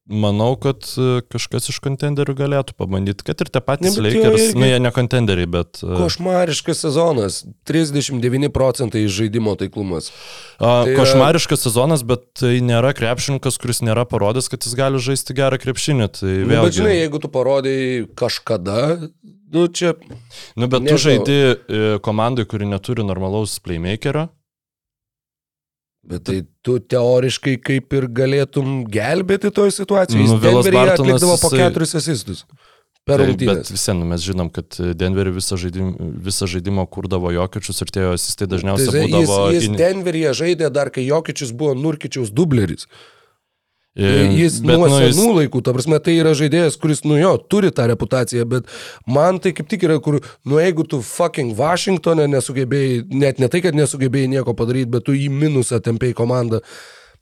Manau, kad e, kažkas iš kontenderių galėtų pabandyti, kad ir tie patys ne, Lakers, irgi... nu jie ne kontenderiai, bet... E, košmariškas sezonas, 39 procentai žaidimo taiklumas. A, tai košmariškas sezonas, bet tai nėra krepšininkas, kuris nėra parodęs, kad jis gali žaisti gerą krepšinį. Tai vėlgi... nu, bet žinai, jeigu tu parodai kažkada, nu čia... Nu, bet nežinau. tu žaidi e, komandai, kuri neturi normalaus playmakerio. Bet tai tu teoriškai kaip ir galėtum gelbėti toje situacijoje. Nu, Denveryje atlikdavo po keturis asistus. Per rungtynes. Bet visi, nu, mes žinom, kad Denverį visą, žaidim, visą žaidimą kurdavo Jokičius ir tie asistai dažniausiai tai, būdavo... Jis, jis Denveryje žaidė dar, kai Jokičius buvo Nurkičiaus dubleris. Jis bet, nuo nu, senų jis... laikų, ta prasme, tai yra žaidėjas, kuris, nu jo, turi tą reputaciją, bet man tai kaip tik yra, kur, nu jeigu tu fucking Washingtonė nesugebėjai, net ne tai, kad nesugebėjai nieko padaryti, bet tu į minusą tempėjai komandą,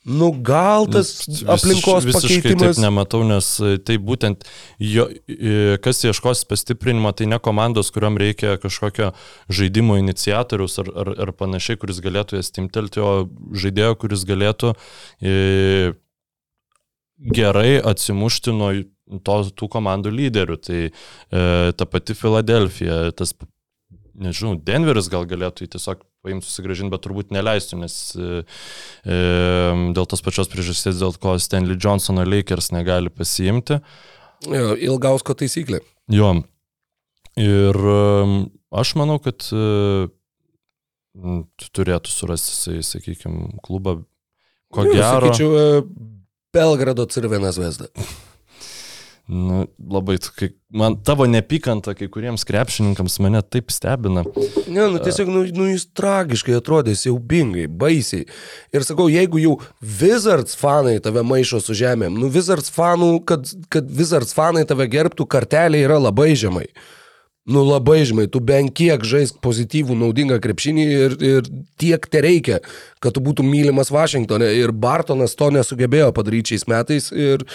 Nu, gal tas Vis- aplinkos visiškai pakeitimas. Taip nematau, nes e, tai būtent, jo, e, kas ieškos pastiprinimo, tai ne komandos, kuriuom reikia kažkokio žaidimo iniciatorius ar, ar, ar panašiai, kuris galėtų jas timtelti, o žaidėjo, kuris galėtų e, gerai atsimušti nuo to, tų komandų lyderių. Tai e, ta pati Filadelfija, tas, nežinau, Denveris gal galėtų jį tiesiog paimti susigražinti, bet turbūt neleistų, nes e, e, dėl tos pačios priežasties, dėl ko Stanley Johnsono Lakers negali pasiimti. Jo, Ilgausko taisyklė. Jo. Ir aš manau, kad e, turėtų surasti, sakykime, klubą. Ko Nu, gero. Sakyčiau, e, Belgrado Cirvenas Vesda. Nu, labai, kai, man tavo nepykanta kai kuriems krepšininkams mane taip stebina. Ne, nu tiesiog, nu, nu jis tragiškai atrodė, siaubingai, baisiai. Ir sakau, jeigu jau Wizards fanai tave maišo su žemėm, nu Wizards fanų, kad, kad Wizards fanai tave gerbtų, kartelė yra labai žemai. Nu labai žemai, tu bent kiek žaisk pozityvų, naudingą krepšinį ir, ir tiek te reikia, kad tu būtum mylimas Vašingtonė. Ir Bartonas to nesugebėjo padaryti šiais metais. Ir,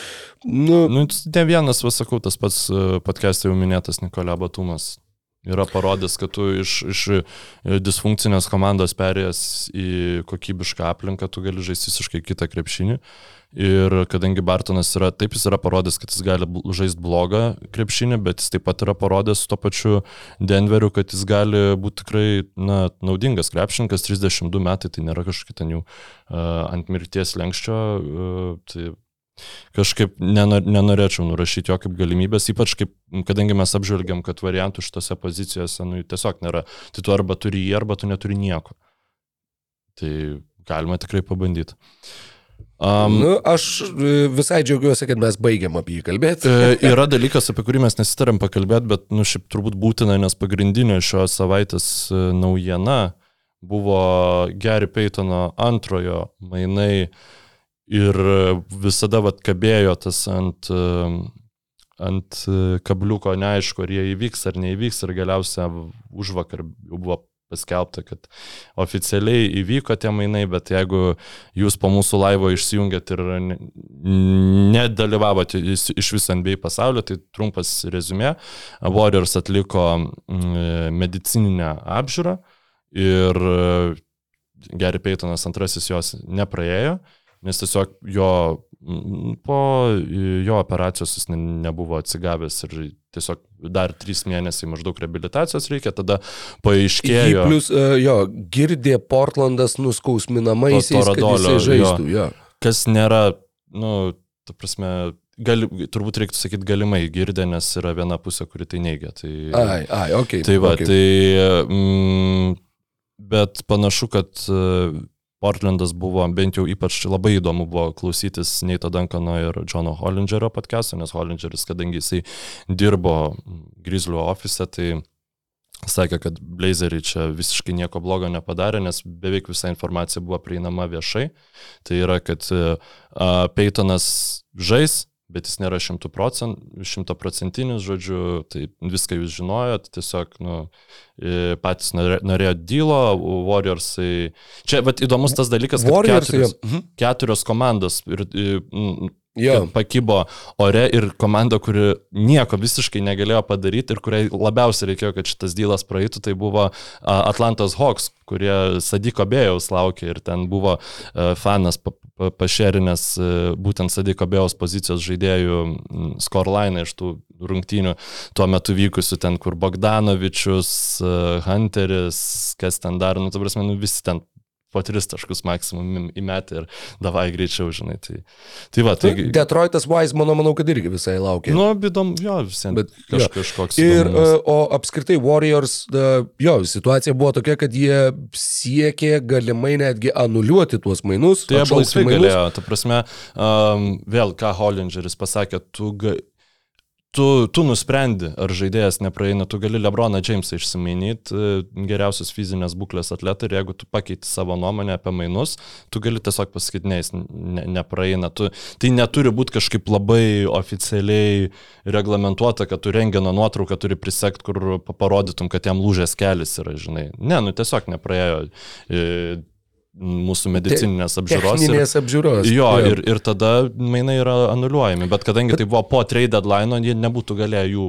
nu, Nu, ne vienas, vas sakau, tas pats podcast'e jau minėtas Nikolė Batumas. Yra parodęs, kad tu iš, iš e, disfunkcinės komandos perėjęs į kokybišką aplinką, tu gali žaisti visiškai kitą krepšinį. Ir kadangi Bartonas yra, taip jis yra parodęs, kad jis gali žaisti blogą krepšinį, bet jis taip pat yra parodęs su to pačiu Denveriu, kad jis gali būti tikrai na, naudingas krepšininkas, 32 metai, tai nėra kažkokia ten jau uh, ant mirties lenkščio. Uh, tai kažkaip nenor, nenorėčiau nurašyti jo kaip galimybės, ypač kaip, kadangi mes apžvelgiam, kad variantų šitose pozicijose nu, tiesiog nėra. Tai tu arba turi jį, arba tu neturi nieko. Tai galima tikrai pabandyti. Um, nu, aš e, visai džiaugiuosi, kad mes baigiam apie jį kalbėti. E, Yra dalykas, apie kurį mes nesitarėm pakalbėti, bet, nu, šiaip turbūt būtina, nes pagrindinė šios savaitės e, naujiena buvo Gary Paytono antrojo mainai ir visada vat kabėjo tas ant, ant kabliuko neaišku, ar jie įvyks ar neįvyks ir galiausia už vakar jau buvo paskelbta, kad oficialiai įvyko tie mainai, bet jeigu jūs po mūsų laivo išsijungėt ir ne- nedalyvavote iš viso NBA pasaulio, tai trumpas rezumė. Warriors atliko mm, medicininę apžiūrą ir e, Gary Paytonas antrasis jos nepraėjo, nes tiesiog jo mm, po jo operacijos jis ne- nebuvo atsigavęs ir tiesiog dar trys mėnesiai maždaug reabilitacijos reikia, tada Jį paaiškėjo. plus, uh, jo, girdė Portlandas nuskausminamaisiais, To- to Radolio, žaistų. Jo. kas nėra, nu, ta prasme, gali, turbūt reiktų sakyti galimai girdė, nes yra viena pusė, kuri tai neigia. Tai, Ai, ai, okei. tai va, okei. tai, mm, bet panašu, kad e, Portlandas buvo, bent jau ypač labai įdomu buvo klausytis Neito Dankano ir Johno Hollingerio podcast'o, nes Hollingeris, kadangi jisai dirbo Grizzlių ofise, tai sakė, kad Blazeriai čia visiškai nieko blogo nepadarė, nes beveik visa informacija buvo prieinama viešai. Tai yra, kad uh, Peytonas žais, bet jis nėra šimtaprocentinis, žodžiu, tai viską jūs žinojot, tiesiog, nu, e, patys norė- norėjo dylo, Warriorsai. Čia, bet įdomus tas dalykas, kad Warriors, keturios, jo. Mhm. keturios komandos ir, ir, Jo. pakybo ore ir komanda, kuri nieko visiškai negalėjo padaryti ir kuriai labiausiai reikėjo, kad šitas dylas praeitų, tai buvo Atlantos Hawks, kurie Sadiko Bėjaus laukė ir ten buvo fanas pa- pa- pašerinęs būtent Sadiko Bėjaus pozicijos žaidėjų scoreline iš tų rungtynių tuo metu vykusių ten, kur Bogdanovičius, Hunteris, kas ten dar, nu, tu prasme, nu, visi ten po tris taškus maksimum įmetė ir davai greičiau, žinai. Tai, tai va, tai... Detroitas Wise, mano, manau, kad irgi visai laukia. Nu, įdomu, jo, visiems. Bet, Kaž, jo. kažkoks. Ir, įdomumas. uh, o apskritai Warriors, jo, situacija buvo tokia, kad jie siekė galimai netgi anuliuoti tuos mainus. Tai jie laisvai mainus. galėjo, ta prasme, um, vėl ką Hollingeris pasakė, tu, ga, tu, tu nusprendi, ar žaidėjas nepraeina, tu gali Lebroną Jamesą išsimainyti, geriausios fizinės būklės atletai ir jeigu tu pakeiti savo nuomonę apie mainus, tu gali tiesiog pasakyti, ne, jis ne, nepraeina. Tu, tai neturi būti kažkaip labai oficialiai reglamentuota, kad tu rengino nuotrauką turi prisekti, kur pa- parodytum, kad jam lūžęs kelias yra, žinai. Ne, nu tiesiog nepraėjo. Mūsų medicininės apžiūros. Ir, Techninės apžiūros. jo, ir, ir tada mainai yra anuliuojami, bet kadangi tai buvo po trade deadline, jie nebūtų galėję jų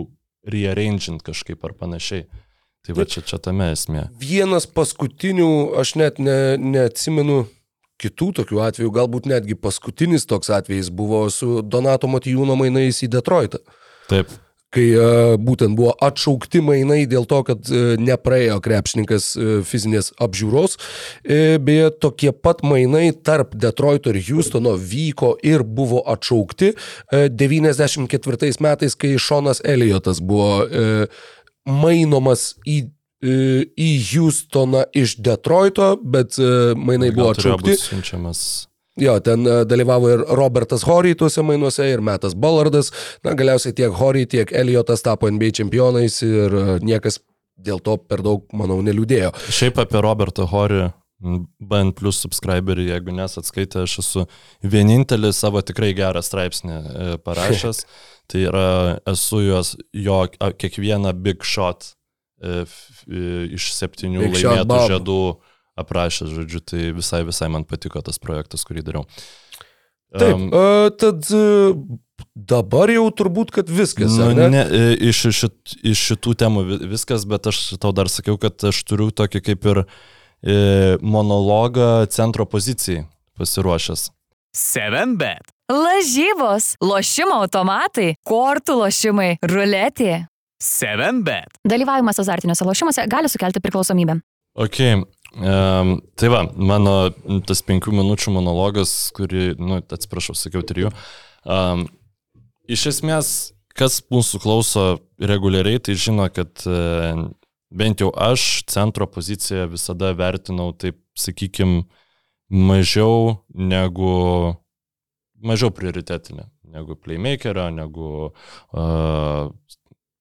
rearrangint kažkaip ar panašiai. Tai va čia, čia tame esmė. Vienas paskutinių, aš net ne, neatsimenu kitų tokių atvejų, galbūt netgi paskutinis toks atvejis buvo su Donato Matijūno mainais į Detroitą. Taip. Kai e, būtent buvo atšaukti mainai dėl to, kad e, nepraėjo krepšininkas e, fizinės apžiūros. Beje, tokie pat mainai tarp Detroito ir Houstono vyko ir buvo atšaukti e, 94 metais, kai Šonas Eliotas buvo mainomas į į Houstoną iš Detroito, bet mainai buvo atšaukti. būt Siunčiamas. Jo, ten e, dalyvavo ir Robertas Horry tuose mainuose, ir Metas Ballardas. Na, galiausiai tiek Horry, tiek Eliotas tapo NBA čempionais ir e, niekas dėl to per daug, manau, neliūdėjo. Šiaip apie Robertą Horį, BN plus subscriberį, jeigu nesat skaitę, aš esu vienintelis savo tikrai gerą straipsnį e, parašęs. tai yra, esu jos, jo kiekvieną big shot iš septynių Big laimėtų Bob. Aprašęs, žodžiu, tai visai, visai man patiko tas projektas, kurį dariau. Taip, um, tad e, dabar jau turbūt, kad viskas. Nu, ne? ne, e, iš, šit, iš šitų temų vi- viskas, bet aš tau dar sakiau, kad aš turiu tokį kaip ir e, monologą centro pozicijai pasiruošęs. 7bet. Lažybos, lošimo automatai, kortų lošimai, ruletė. 7bet. Dalyvavimas azartiniuose lošimuose gali sukelti priklausomybę. Ok, um, tai va, mano tas penkių minučių monologas, kurį, nu, atsiprašau, sakiau trijų. Um, iš esmės, kas mūsų klauso reguliariai, tai žino, kad uh, bent jau aš centro poziciją visada vertinau taip, sakykime, mažiau negu, mažiau prioritetinė negu playmakerio, negu uh,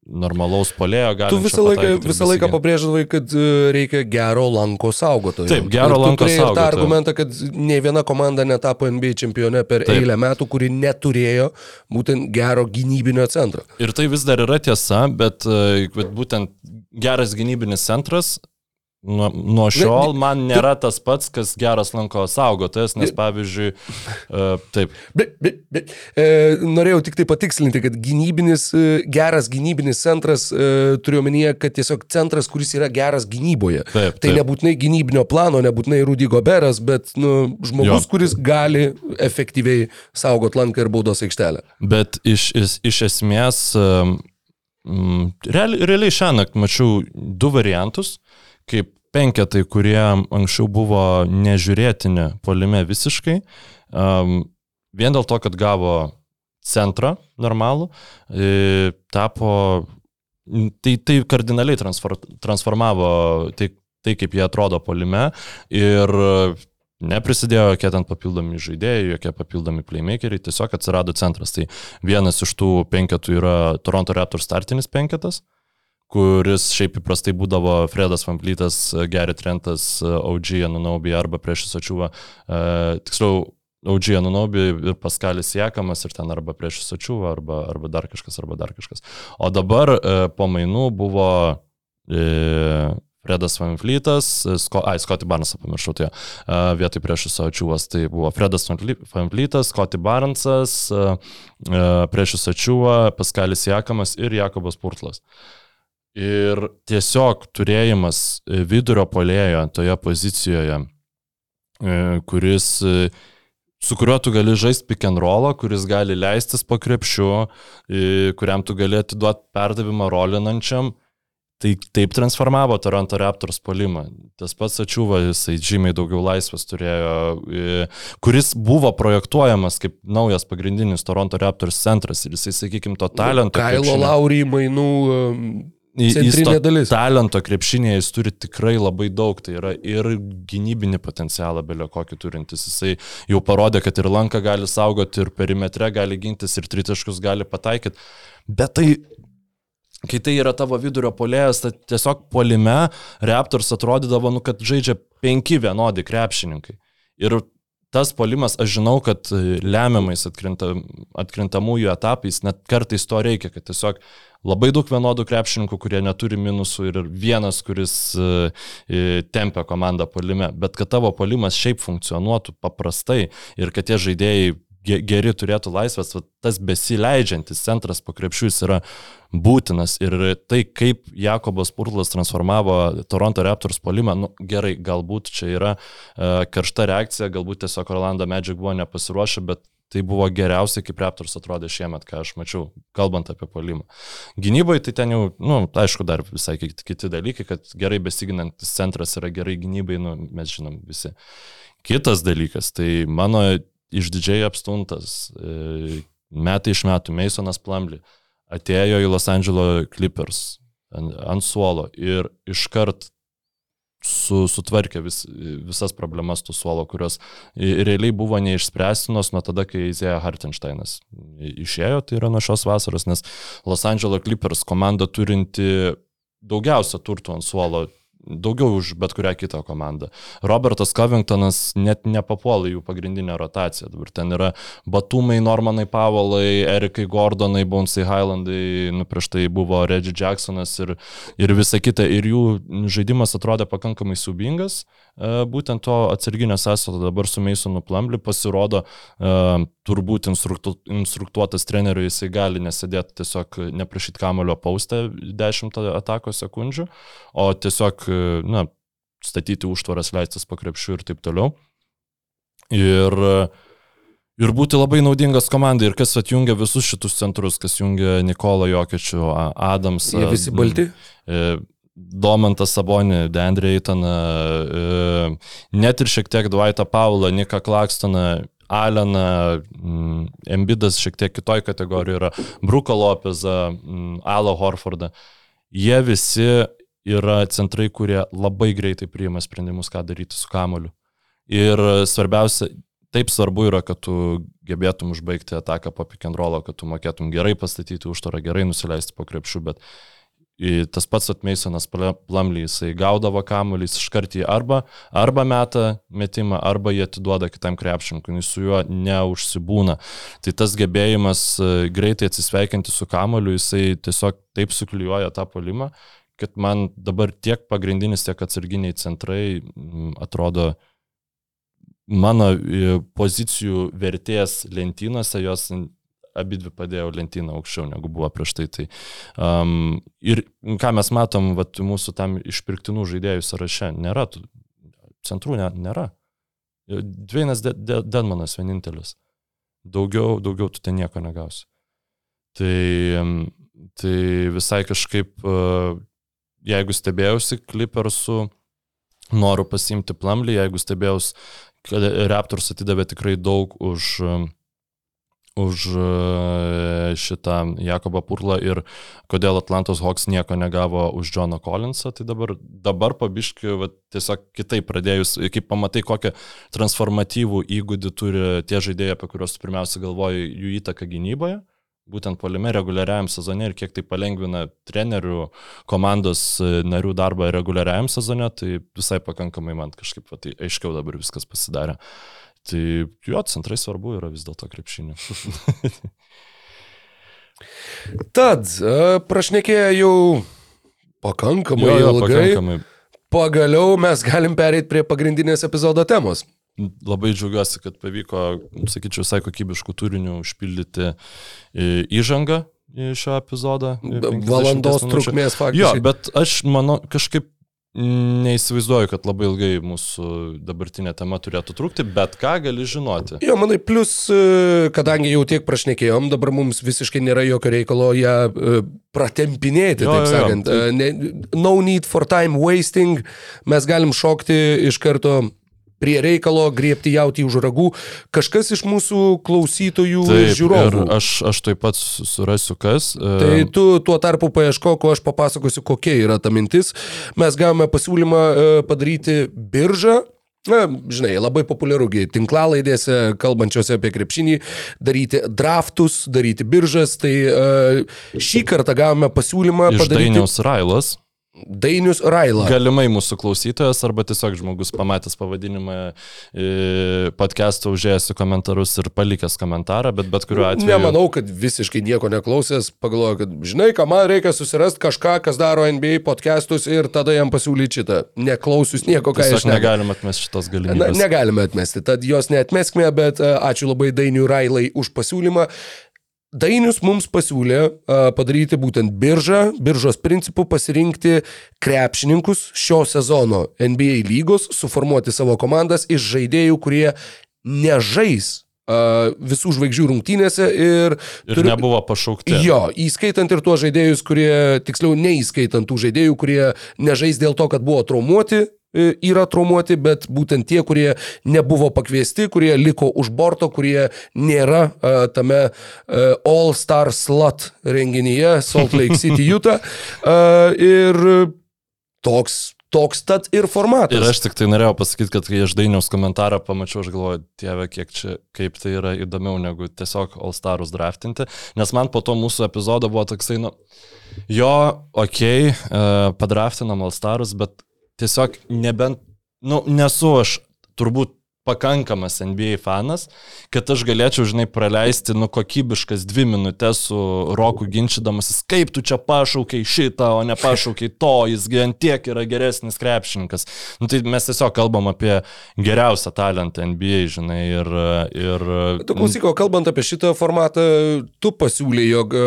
normalaus polėjo. Tu visą laiką, visą laiką pabrėždavai, kad e, reikia gero lanko saugotojo. Taip, gero lanko turėjai ir tą saugotojo. argumentą, kad ne viena komanda netapo NBA čempione per Taip. Taip. eilę metų, kuri neturėjo būtent gero gynybinio centro. Ir tai vis dar yra tiesa, bet, e, bet būtent geras gynybinis centras nuo, nuo šiol man nėra tas pats, kas geras lanko saugotojas, nes pavyzdžiui, e, taip, Bet, bet, bet e, norėjau tik tai patikslinti, kad gynybinis, e, geras gynybinis centras, e, turiu omenyje, kad tiesiog centras, kuris yra geras gynyboje. Taip, tai taip. nebūtinai gynybinio plano, nebūtinai Rudy Goberas, bet nu, žmogus, Jo. kuris gali efektyviai saugot lanką ir baudos aikštelę. bet iš, iš, iš esmės, mm, reali, realiai šią naktį mačiau du variantus, kaip penketai, kurie anksčiau buvo nežiūrėtini polime visiškai, um, vien dėl to, kad gavo centrą normalų, tapo, tai, tai kardinaliai transfor, transformavo tai, tai, kaip jie atrodo polime ir neprisidėjo jokie ten papildomi žaidėjai, jokie papildomi playmakeriai, tiesiog atsirado centras. Tai vienas iš tų penketų yra Toronto Raptors startinis penketas, kuris šiaip įprastai būdavo Fredas Vamplytas, Gary Trentas, OG Anunobi arba prieš Sačiūvą, e, tiksliau OG Anunobi ir Paskalis Jekamas ir ten arba prieš Sačiūvą arba, arba dar kažkas, arba dar kažkas. O dabar e, po mainų buvo e, Fredas Van Fleetas, Sko, ai, Scotty Barnesą pamiršau, tai e, vietoj prieš Sačiūvas tai buvo Fredas Van Fle- Van Fleetas, Scotty Barnesas, e, e, prieš Sačiūvą, Paskalis Jekamas ir Jakobas Purtlas. Ir tiesiog turėjimas e, vidurio polėjo toje pozicijoje, e, kuris, e, su kuriuo tu gali žaisti pick and rollą, kuris gali leistis po krepšiu, kuriam tu gali atiduoti perdavimą rolinančiam, tai taip transformavo Toronto Raptors polimą. Tas pats Ačiūva, jisai žymiai daugiau laisvės turėjo, kuris buvo projektuojamas kaip naujas pagrindinis Toronto Raptors centras ir jisai, sakykime, to talento. Kailo Laurį mainų centrinė dalis. Talento krepšinėje jis turi tikrai labai daug, tai yra ir gynybinį potencialą belio kokį turintis. Jisai jau parodė, kad ir lanką gali saugoti, ir perimetre gali gintis, ir tritaškus gali pataikyti. Bet tai, kai tai yra tavo vidurio polėjas, tai tiesiog polime Raptors atrodydavo, nu, kad žaidžia penki vienodi krepšininkai. Ir tas polimas, aš žinau, kad e, lemiamais atkrinta, atkrintamųjų etapais net kartais to reikia, kad tiesiog labai daug vienodų krepšininkų, kurie neturi minusų ir vienas, kuris uh, tempia komandą polime, bet kad tavo polimas šiaip funkcionuotų paprastai ir kad tie žaidėjai geri turėtų laisvės, va, tas besileidžiantis centras po krepšių jis yra būtinas. Ir tai, kaip Jakobas Purtlas transformavo Toronto Raptors polimą, nu, gerai, galbūt čia yra uh, karšta reakcija, galbūt tiesiog Orlando Magic buvo nepasiruošę, bet tai buvo geriausiai, kaip Raptors atrodė šiemet, ką aš mačiau, kalbant apie polimą. Gynybai tai ten jau, na, nu, aišku, dar visai kiti dalykai, kad gerai besiginantis centras yra gerai gynybai, nu, mes žinom visi. Kitas dalykas, tai mano išdidžiai apstuntas, e, metai iš metų Masonas Plumley atėjo į Los Angeles Clippers ant, ant suolo ir iškart su, sutvarkė vis, visas problemas tų suolo, kurios realiai buvo neišspręstinos nuo tada, kai Izėja Hartensteinas išėjo, tai yra nuo šios vasaros, nes Los Angeles Clippers komanda turinti daugiausia turtų ant suolo daugiau už bet kurią kitą komandą. Robertas Covingtonas net nepapuola jų pagrindinę rotaciją. Dabar ten yra Batumai, Normanai Pavalai, Erikai Gordonai, Bonesai Highlandai, nu prieš tai buvo Reggie Jacksonas ir, ir visa kita. Ir jų žaidimas atrodė pakankamai subingas. Būtent to atsarginio sąsato dabar su Masonu Plumley pasirodo turbūt instruktu, instruktuotas treneriui jisai gali nesėdėti tiesiog neprašyti kamulio paustę 10 atakos sekundžių, o tiesiog na, statyti užtvaras, leistis po krepšių ir taip toliau. Ir, ir būti labai naudingas komandai. Ir kas atjungia visus šitus centrus, kas jungia Nikolą Jokiečių, Adamsą. Jie visi balti? Domantą Sabonį, Dendrį Eitaną, net ir šiek tiek Dvaitą Paulą, Niką Klakstoną, Aleną, Embidas šiek tiek kitoj kategorijoje yra, Bruko Lopezą, Alą Horfordą. Jie visi yra centrai, kurie labai greitai priima sprendimus, ką daryti su kamoliu. Ir svarbiausia, taip svarbu yra, kad tu gebėtum užbaigti ataką po rollo, kad tu mokėtum gerai pastatyti užtvarą, gerai nusileisti po krepšių, bet tas pats atmeisonas Plamly, jisai gaudavo kamuolį, jis iškart jį arba, arba meta metimą, arba jį atiduoda kitam krepšininkui, jis su juo neužsibūna. Tai tas gebėjimas greitai atsisveikinti su kamuoliu, jisai tiesiog taip suklijuoja tą polimą, kad man dabar tiek pagrindinis, tiek atsarginiai centrai atrodo mano pozicijų vertės lentynose, jos abi dvi padėjo lentyną aukščiau negu buvo prieš tai. tai um, ir ką mes matom, vat, mūsų tam išpirktinų žaidėjų sąraše nėra, tų, centrų ne, nėra. Dvienas de, de, Denmanas vienintelis. Daugiau, daugiau tu ten nieko negausi. Tai, tai visai kažkaip, jeigu stebėjausi klipersų, noriu pasimti plamlį, jeigu stebėjausi, kad Raptors atidavė tikrai daug už už šitą Jakobą Purlą ir kodėl Atlantos Hawks nieko negavo už Johną Collinsą, tai dabar, dabar pabiškiu, va, tiesiog kitaip pradėjus, kaip pamatai, kokią transformatyvų įgūdį turi tie žaidėjai, apie kuriuos pirmiausia galvoji, jų įtaka gynyboje, būtent polime reguliariajam sezone ir kiek tai palengvina trenerių komandos narių darbą reguliariajam sezone, tai visai pakankamai man kažkaip va, tai aiškiau dabar viskas pasidarė. Tai jo, centrai svarbu yra vis dėlto krepšinė. Tad, prašnekėję jau pakankamai jo, jo, ilgai. pakankamai. Pagaliau mes galim pereiti prie pagrindinės epizodo temos. Labai džiaugiuosi, kad pavyko, sakyčiau, visai kokybiškų turinių užpildyti įžangą į šio epizodą. Valandos trukmės faktiškai. Jo, bet aš manau, kažkaip Neįsivaizduoju, kad labai ilgai mūsų dabartinė tema turėtų trukti, bet ką gali žinoti. Jo, manai, plus, kadangi jau tiek prašnekėjom, dabar mums visiškai nėra jokio reikalo ją pratempinėti, jo, taip sakant. Jo, jo, tai... No need for time wasting, mes galim šokti iš karto prie reikalo, griepti jauti už ragų, kažkas iš mūsų klausytojų, taip, žiūrovų. Aš, aš taip pat surasiu kas. Tai tu tuo tarpu paieškok, o aš papasakosiu, kokia yra ta mintis. Mes gavome pasiūlymą padaryti biržą Na, žinai, labai populiarugi tinklalaidėse, kalbančiose apie krepšinį, daryti draftus, daryti biržas. Tai uh, šį kartą gavome pasiūlymą Iš padaryti. Dainiaus Railas. Dainius Raila. Galimai mūsų klausytojas arba tiesiog žmogus pamatęs pavadinimą e, podcast'o užėjęs į komentarus ir palikęs komentarą, bet bet kuriuo atveju. Nemanau, kad visiškai nieko neklausęs, pagalvoju, kad žinai, ką man reikia susirasti kažką, kas daro NBA podcastus ir tada jam pasiūlyti šitą. Neklausius nieko, ką aš negaliu. negalim atmesti šitos Na, galimybės. negalime atmesti, tad jos neatmeskime, bet a, ačiū labai Dainiui Railai už pasiūlymą. Dainius mums pasiūlė a, padaryti būtent biržą, biržos principų pasirinkti krepšininkus šio sezono NBA lygos, suformuoti savo komandas iš žaidėjų, kurie nežais a, visų žvaigždžių rungtynėse ir, Ir nebuvo pašaukti. Jo, įskaitant ir tuos žaidėjus, kurie, tiksliau, neįskaitant tų žaidėjų, kurie nežais dėl to, kad buvo traumuoti, yra traumuoti, bet būtent tie, kurie nebuvo pakviesti, kurie liko už borto, kurie nėra uh, tame uh, All Star Slot renginyje Salt Lake City, Utah. Uh, ir toks, toks tad ir formatas. Ir aš tik tai norėjau pasakyti, kad kai aš dainiaus komentarą pamačiau, aš galvoju, dieve, kiek čia, kaip tai yra įdomiau negu tiesiog All Starus draftinti, nes man po to mūsų epizodo buvo toksai, nu, jo, okei, okay, padraftinam All Starus, bet tiesiog nebent, nu, nesu aš turbūt pakankamas NBA fanas, kad aš galėčiau, žinai, praleisti, nu, kokybiškas dvi minutės su Roku ginčydamasis, kaip tu čia pašaukiai šitą, o ne pašaukiai to, jis ant tiek yra geresnis krepšininkas. Nu, tai mes tiesiog kalbam apie geriausią talentą NBA, žinai, ir... ir Tu klausyk, o kalbant apie šitą formatą, tu pasiūlyi, jog e,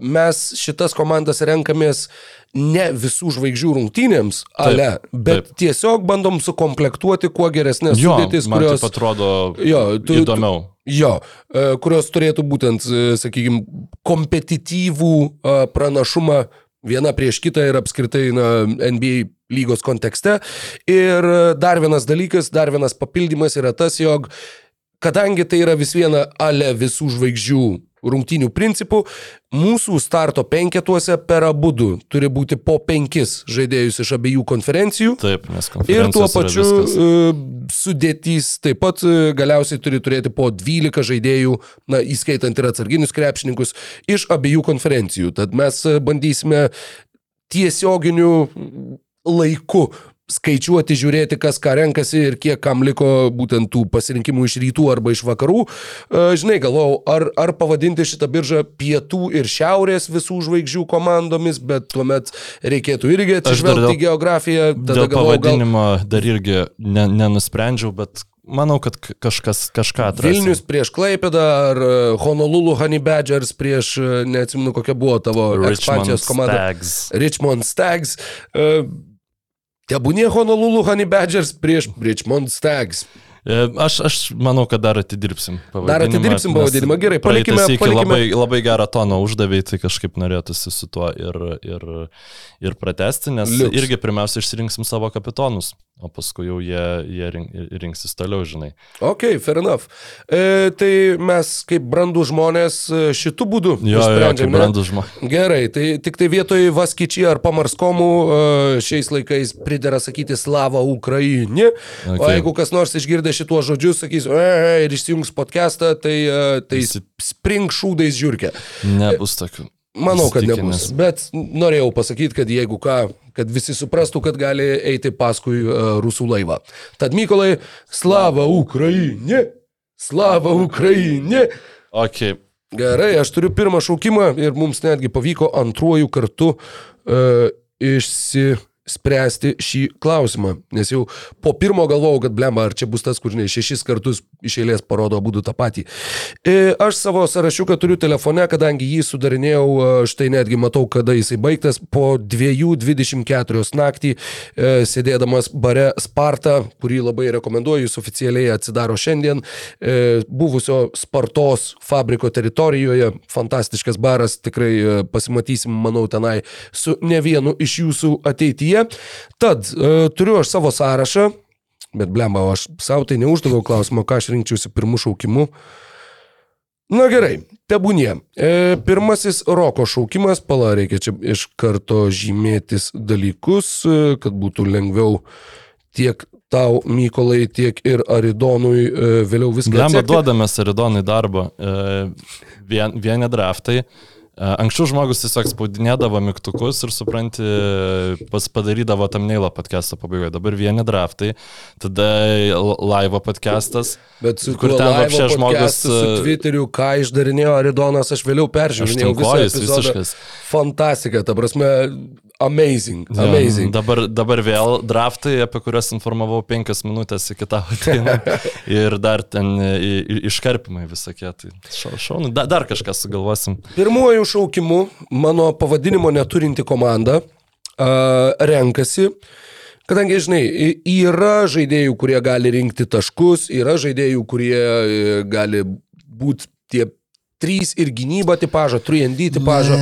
mes šitas komandas renkamės ne visų žvaigždžių rungtynėms, ale, bet taip. tiesiog bandom sukomplektuoti kuo geresnės sudėtis, man kurios... taip atrodo Jo, tu- įdomiau. Jo, e, kurios turėtų būtent, sakykime, kompetityvų e, pranašumą viena prieš kitą ir apskritai na, NBA lygos kontekste. Ir e, dar vienas dalykas, dar vienas papildymas yra tas, jog kadangi tai yra vis viena ale visų žvaigždžių rungtynių principų, mūsų starto penketuose per abudu turi būti po penkis žaidėjus iš abiejų konferencijų. Taip, nes Ir tuo konferencijos pačiu e, sudėtys taip pat e, galiausiai turi turėti po 12 žaidėjų, na, įskaitant ir atsarginius krepšininkus, iš abiejų konferencijų. Tad mes e, bandysime tiesioginiu laiku skaičiuoti, žiūrėti, kas ką renkasi ir kiek kam liko būtent tų pasirinkimų iš rytų arba iš vakarų. E, Žinai, galvojau, ar, ar pavadinti šitą biržą pietų ir šiaurės visų žvaigždžių komandomis, bet tuomet reikėtų irgi atsižvelgti į geografiją. Tada Dėl galvojau, gal pavadinimo dar irgi ne, nenusprendžiau, bet manau, kad kažkas kažką atrado. Vilnius prieš Klaipėdą ar e, Honolulu Honey Badgers prieš, e, neatsimenu kokia buvo tavo Richmond ekspansijos komanda. Stags. Richmond Stags. Uh, Tebūnie Honolulu Honey Badgers prieš Richmond Stags. E, Aš, aš manau, kad dar atidirbsim. Dar atidirbsim pavadinimą. Gerai, palikime- palikime- Labai, labai gerą toną uždavė, tai kažkaip norėtųsi su tuo ir, ir, ir pratesti, nes Liuks. irgi pirmiausia išsirinksim savo kapitonus, o paskui jau jie, jie rink, rinksis toliau, žinai. Ok, fair enough. E, tai mes kaip brandų žmonės e, šitų būdų Jo, jo, kaip ne? brandus žmonės. Gerai, tai tik tai vietoj Vaskyčiai ar Pamarskomų e, šiais laikais pridera sakyti Slava Ukraini. Okay. O jeigu kas nors išgirdė šituos žodžius, sakys, e, e, ir išsijungs podcastą, tai, e, tai spring šūdais žiūrkė. Nebus tokių. Manau, kad nebus. Bet norėjau pasakyti, kad jeigu ką, kad visi suprastų, kad gali eiti paskui uh, rusų laivą. Tad Mykolai, slava Ukrainė! Slava Ukrainė! Ok, Gerai, aš turiu pirmą šaukimą ir mums netgi pavyko antruoju kartu uh, išsispręsti šį klausimą. Nes jau po pirmo galvojau, kad blemba, ar čia bus tas, kur žinai, šešis kartus iš eilės parodo būdų tą patį. E, aš savo sąrašiuką turiu telefone, kadangi jį sudarinėjau, e, štai netgi matau, kada jisai baigtas, po 2.24 naktį, e, sėdėdamas bare Sparta, kurį labai rekomenduoju, jis oficialiai atsidaro šiandien, buvusio Spartos fabriko teritorijoje, fantastiškas baras, tikrai pasimatysim, manau, tenai su ne vienu iš jūsų ateityje. Tad e, turiu aš savo sąrašą, bet blemba, aš savo tai neuždaviau klausimą, ką aš rinkčiausi pirmų šaukimų. Na gerai, tebūnie. E, pirmasis roko šaukimas, pala, reikia čia iš karto žymėtis dalykus, e, kad būtų lengviau tiek tau, Mykolai, tiek ir Aridonui e, vėliau viską Lemba atsekti. duodame Saridonui darbą. E, Vien, vieni draftai. Anksčiau žmogus tiesiog spaudinėdavo mygtukus ir supranti, pas padarydavo tam neilą podcast'o pabaigoje. Dabar vieni draftai, tada laivo podcast'as. Bet su kur ten apšė žmogus. Su Twitteriu, ką išdarinėjo Aridonas, aš vėliau peržiūrėjau epizodą. visiškas. Fantastika, ta prasme, amazing, Jo, amazing. Dabar, dabar vėl draftai, apie kuriuos informavau penkias minutės iki tavo ateina. ir dar ten i- iškarpimai visokie. Tai šau- šaunu, da, dar kažką sugalvosim. Pirmuoju šaukimu mano pavadinimo neturinti komanda uh, renkasi, kadangi, žinai, yra žaidėjų, kurie gali rinkti taškus, yra žaidėjų, kurie e, gali būti tie 3 ir gynyba tipažo, 3ND tipažo.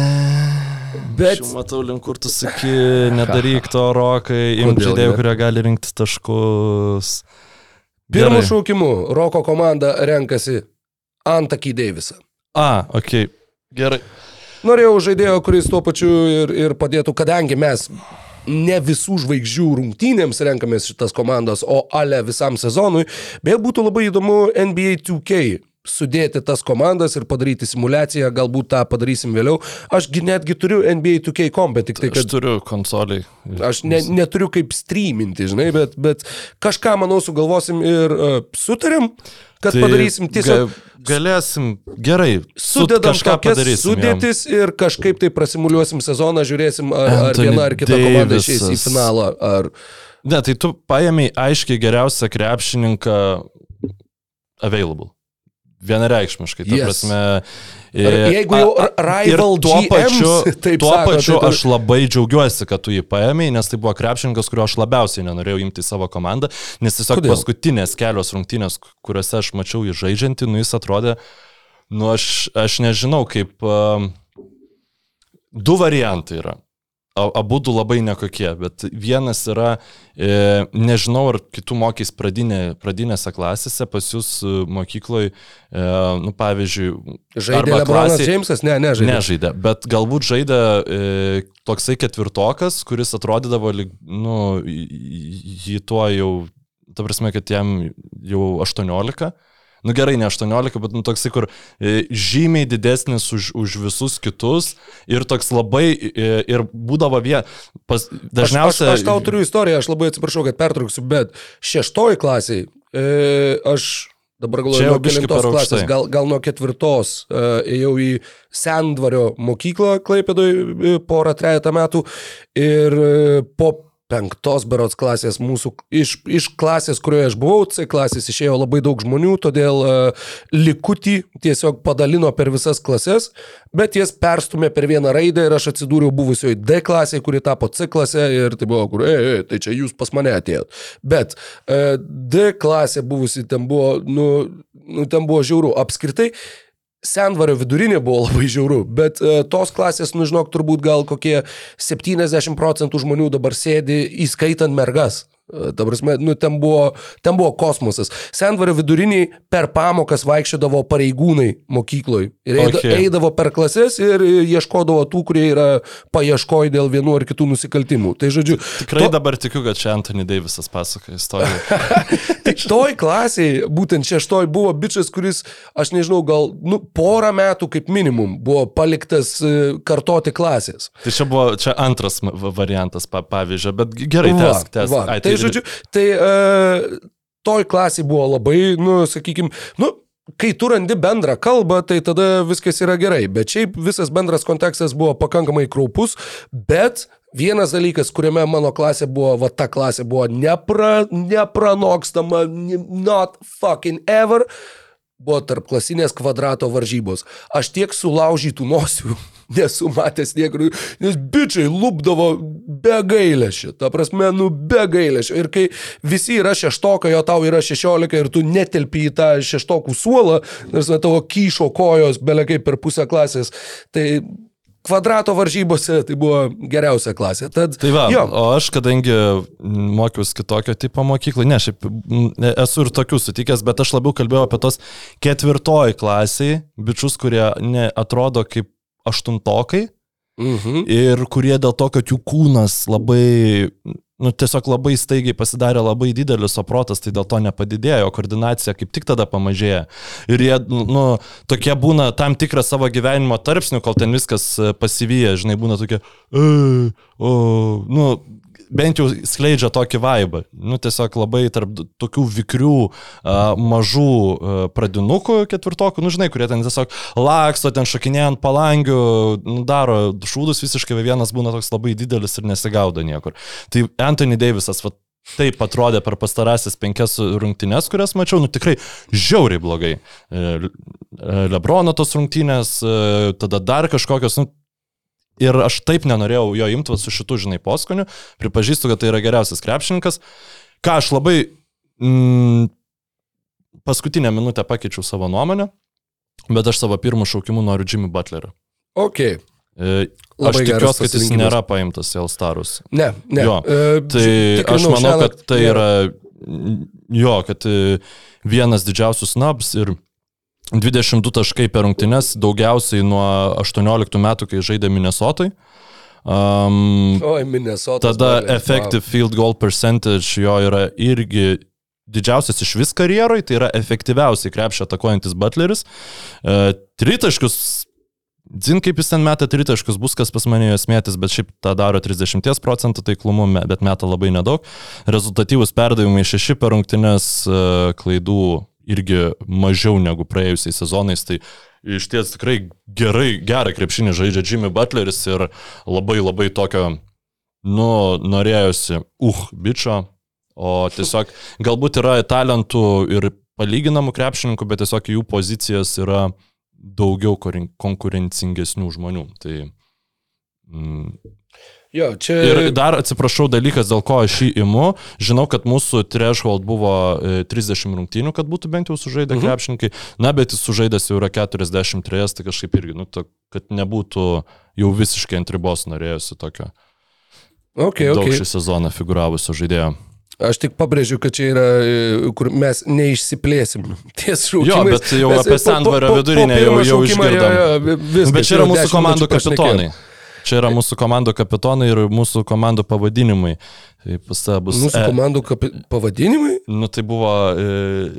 Bet Aš matau, link kur tu sakai, nedaryk to rokai, imk žaidėjų, kurie gali rinkti taškus. pirmu Gerai. šaukimu Roko komanda renkasi Antakį Deivisą. A, ok. Gerai. Norėjau žaidėjo, kuris tuo pačiu ir, ir padėtų, kadangi mes ne visų žvaigždžių rungtynėms renkamės šitas komandas, o ale visam sezonui, beje, būtų labai įdomu NBA 2K sudėti tas komandas ir padaryti simulaciją, galbūt tą padarysim vėliau. Ašgi netgi turiu NBA 2K kompę, tik tai, Aš kad turiu konsoliai. Aš ne, neturiu kaip streaminti, žinai, bet, bet kažką, manau, sugalvosim ir uh, sutarėm, kad tai padarysim tiesiog... Ga, galėsim, gerai, su- Sudedam kažką sudėtis ir kažkaip tai prasimuliuosim sezoną, žiūrėsim, ar, ar Anthony viena ar kita komanda išeis į Davisas. finalą. Ar... Ne, tai tu paėmėjai aiškiai geriausią krepšininką available. Vienareikšmiškai, Yes. prasme. Ar jeigu jau ir rival tuo GMs, pačiu, taip tuo sako, pačiu tai aš labai džiaugiuosi, kad tu jį paėmėjai, nes tai buvo krepšininkas, kurio aš labiausiai nenorėjau imti į savo komandą, nes tiesiog Kodėl? paskutinės kelios rungtynės, kuriuose aš mačiau jį žaidžiantį, nu jis atrodė, nu aš, aš nežinau, kaip... Um, du variantai yra. Abu du labai nekokie, bet vienas yra, e, nežinau, ar kitų mokys pradinė, pradinėse klasėse, pas jūs e, mokykloje, e, nu pavyzdžiui, Žaidė Lebronas Džeimsas? Ne, nežaidė. Nežaidė, bet galbūt žaidė e, toksai ketvirtokas, kuris atrodydavo, nu, jį tuo jau, ta prasme, kad jam jau 18. Nu gerai, ne 18, bet nu, toksai, kur e, žymiai didesnis už, už visus kitus ir toks labai, e, ir būdavo vie, pas, dažniausiai... Aš, aš, aš tau turiu istoriją, aš labai atsiprašau, kad pertrauksiu, bet šeštoji klasiai, e, aš dabar galvoju, nuo kelintos klasės, gal, gal nuo ketvirtos e, ėjau į Sendvario mokyklą Klaipėdoj porą trejata metų ir e, po penktos berots klasės mūsų, iš, iš klasės, kurioje aš buvau, C klasės išėjo labai daug žmonių, todėl uh, likutį tiesiog padalino per visas klases, bet jas perstumė per vieną raidę ir aš atsidūriau buvusioje D klasėje, kuri tapo C klase ir tai buvo, kur, ei, ei, tai čia jūs pas mane atėjot. Bet uh, D klasė buvusi ten buvo, nu, nu ten buvo žiauru. Apskritai, Senvario vidurinė buvo labai žiauru, bet uh, tos klasės, nu žinok, turbūt gal kokie 70 procentų žmonių dabar sėdi, įskaitant mergas. E, Ta prasme, nu, ten buvo, ten buvo kosmosas. Senvario viduriniai per pamokas vaikščiodavo pareigūnai mokykloje. Ir eida, Okay. eidavo per klases ir ieškodavo tų, kurie yra paieškoj dėl vienų ar kitų nusikaltimų. Tai žodžiu, Tikrai to- dabar tikiu, kad čia Anthony Davisas pasakoja istoriją. Tai toj klasiai, būtent šeštoj, buvo bičias, kuris, aš nežinau, gal nu, porą metų kaip minimum buvo paliktas e, kartoti klasės. tai čia buvo čia antras variantas, pa, pavyzdžio, bet gerai, tęsk, tęsk. va. Ai, Tai žodžiu, tai uh, toj klasiai buvo labai, nu, sakykime, nu, kai tu randi bendrą kalbą, tai tada viskas yra gerai. Bet šiaip visas bendras kontekstas buvo pakankamai kraupus, bet vienas dalykas, kuriame mano klasė buvo, va ta klasė buvo nepra, nepranokstama, not fucking ever, buvo tarp klasinės kvadrato varžybos. Aš tiek sulaužytų nosių nesu matęs niekur, nes bičiai lūpdavo be gailėšio, ta prasme, nu be gailėšio. Ir kai visi yra šeštokai, o tau yra šešiolika ir tu netelpi į tą šeštokų suolą, nors na, tavo kyšo kojos belekai per pusę klasės, tai kvadrato varžybose tai buvo geriausia klasė. Tad, Tai va, jo, o aš kadangi mokiausi kitokio tipo mokyklai, ne, šiaip esu ir tokių sutikęs, bet aš labiau kalbėjau apie tos ketvirtoj klasiai, bičius, kurie ne, atrodo kaip aštuntokai mhm. ir kurie dėl to, kad jų kūnas labai, nu, tiesiog labai staigiai pasidarė labai didelis, o protas tai dėl to nepadidėjo, koordinacija kaip tik tada pamažėjo. Ir jie, nu, tokie būna tam tikrą savo gyvenimo tarpsnių, kol ten viskas pasivyja, žinai, būna tokie, o, nu, bent jau skleidžia tokį vaibą. Nu, tiesiog labai tarp tokių vikrių, mažų pradinukų ketvirtokų, nu, žinai, kurie ten tiesiog laksto, ten šakinėja ant palangių, nu, daro šūdus visiškai, vienas būna toks labai didelis ir nesigaudo niekur. Tai Anthony Davisas, va, Taip atrodė per pastarasis penkias rungtynes, kurias mačiau, nu tikrai žiauriai blogai. E, Lebrono tos rungtynės, e, tada dar kažkokios, nu Ir aš taip nenorėjau jo imti su šitų, žinai, poskoniu. Pripažįstu, kad tai yra geriausias krepšininkas. Ką aš labai mm, paskutinę minutę pakeičiau savo nuomonę, bet aš savo pirmų šaukimų noriu Jimmy Butlerį. Ok. E, Labai aš tikiuosi, kad jis nėra paimtas į Elstarus. Ne, ne. Jo, E, Tai tikrinau aš manau, kad tai nėra. yra, jo, kad e, vienas didžiausių snabs ir 22 taškai per rungtynes, daugiausiai nuo 18 metų, kai žaidė Minnesotoj. Um, Oi, Minnesota. tada effective field goal percentage jo yra irgi didžiausias iš vis karjeroj, tai yra efektyviausiai krepšio atakuojantis Butleris. E, tritaškus, dzin kaip jis ten meta tritaškus, bus kas pas mane juos mėtis, bet šiaip tą daro 30 procentų taiklumu, bet meta labai nedaug. Rezultatyvus perdavimai 6 per rungtynes e, klaidų irgi mažiau negu praėjusiais sezonais, tai iš ties tikrai gerai, gerą krepšinį žaidžia Jimmy Butleris ir labai labai tokio, nu, norėjosi, uh, bičio, o tiesiog galbūt yra talentų ir palyginamų krepšininkų, bet tiesiog jų pozicijas yra daugiau konkurencingesnių žmonių. Tai, mm, Jo, čia. Ir dar atsiprašau dalykas, dėl ko aš jį imu. Žinau, kad mūsų threshold buvo e, 30 rungtynių, kad būtų bent jau sužaidę mhm. krepšininkai. Na, bet jis sužaidęs jau yra 43, tai kažkaip irgi, nu, to, kad nebūtų jau visiškai ant ribos norėjusi tokio okay, daug okay. šį sezoną figūravusio žaidėjo. Aš tik pabrėžiu, kad čia yra, e, kur mes neišsiplėsim ties šaukimais. Jo, bet jau Mes apie Sandvario vidurinę jau- jau šaukimo, išgirdom. jo, jo, viskas, Bet čia yra mūsų 10 komandų minučių pašnekėjom. Čia yra mūsų komandų kapitonai ir mūsų komandų pavadinimai. Pas tave bus... Mūsų E- komandų kapi... pavadinimai? Nu, tai buvo e,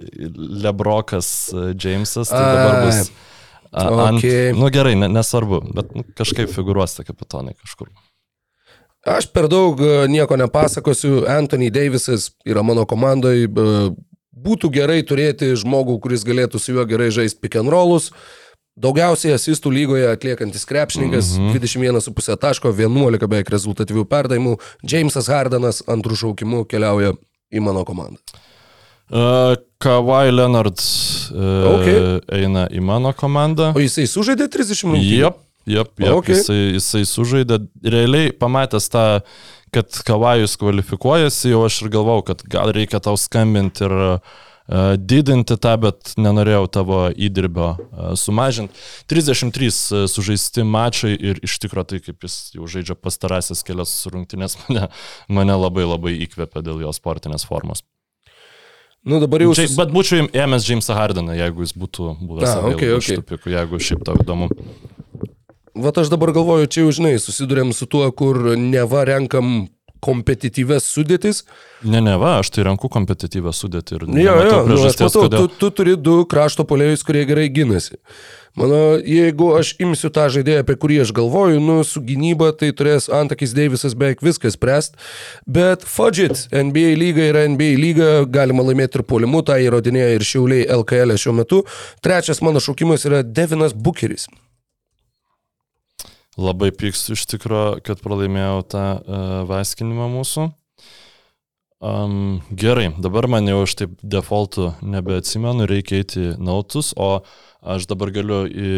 Lebrokas e, Jamesas, tai dabar bus... a- Ant, okei. Nu gerai, ne, nesvarbu, bet nu, kažkaip figūruos tie kapitonai kažkur. Aš per daug e, nieko nepasakosiu. Anthony Davisas yra mano komandoje. Būtų gerai turėti žmogų, kuris galėtų su juo gerai žaisti pick and rollus. Daugiausiai asistų lygoje atliekantis krepšininkas, mm -hmm. 21,5 taško, 11 beveik rezultatyvių perdavimų. Jamesas Hardanas antrų šaukimų keliauja į mano komandą. Uh, Kawhi Leonard uh, Okay. eina į mano komandą. O jisai sužaidė 30 rungtynių? Jep, jep, jep Okay. jisai, jisai sužaidė. Realiai pamatęs tą, kad Kavajus kvalifikuojasi, jau aš ir galvau, kad gal reikia tau skambinti ir uh, didinti tą, bet nenorėjau tavo įdirbio uh, sumažinti. 33 uh, sužaisti mačai ir iš tikrųjų tai, kaip jis jau žaidžia pastarasis kelias rungtynės, mane, mane labai labai įkvėpė dėl jo sportinės formos. Nu dabar jau... Sus- bet būčiau ėmęs Jamesą Hardiną, jeigu jis būtų buvęs A, available okei, iš okei. tų pikų, jeigu šiaip tau įdomu. Vat aš dabar galvoju, čia jau žinai, susidurėm su tuo, kur neva renkam kompetityves sudėtis. Ne, ne, va, aš tai renku kompetityvę sudėtį ir Jo, jo, nematau nu, aš matau, tu, kodėl. tu turi du krašto polėjus, kurie gerai gynasi. Mano, jeigu aš imsiu tą žaidėją, apie kurį aš galvoju, nu, su gynyba, tai turės Antakis Deivisas beveik viskas spręst. Bet fudžit, NBA lyga yra NBA lyga, galima laimėti ir polimu, tą įrodinėja ir Šiauliai LKL šiuo metu. Trečias mano šaukimas yra Devinas Bucheris. Labai pykstu iš tikrųjų, kad pralaimėjau tą uh, vaskinimą mūsų. Um, gerai, dabar man jau aš taip defaultų nebeatsimenu, reikia eiti nautus, o aš dabar galiu į,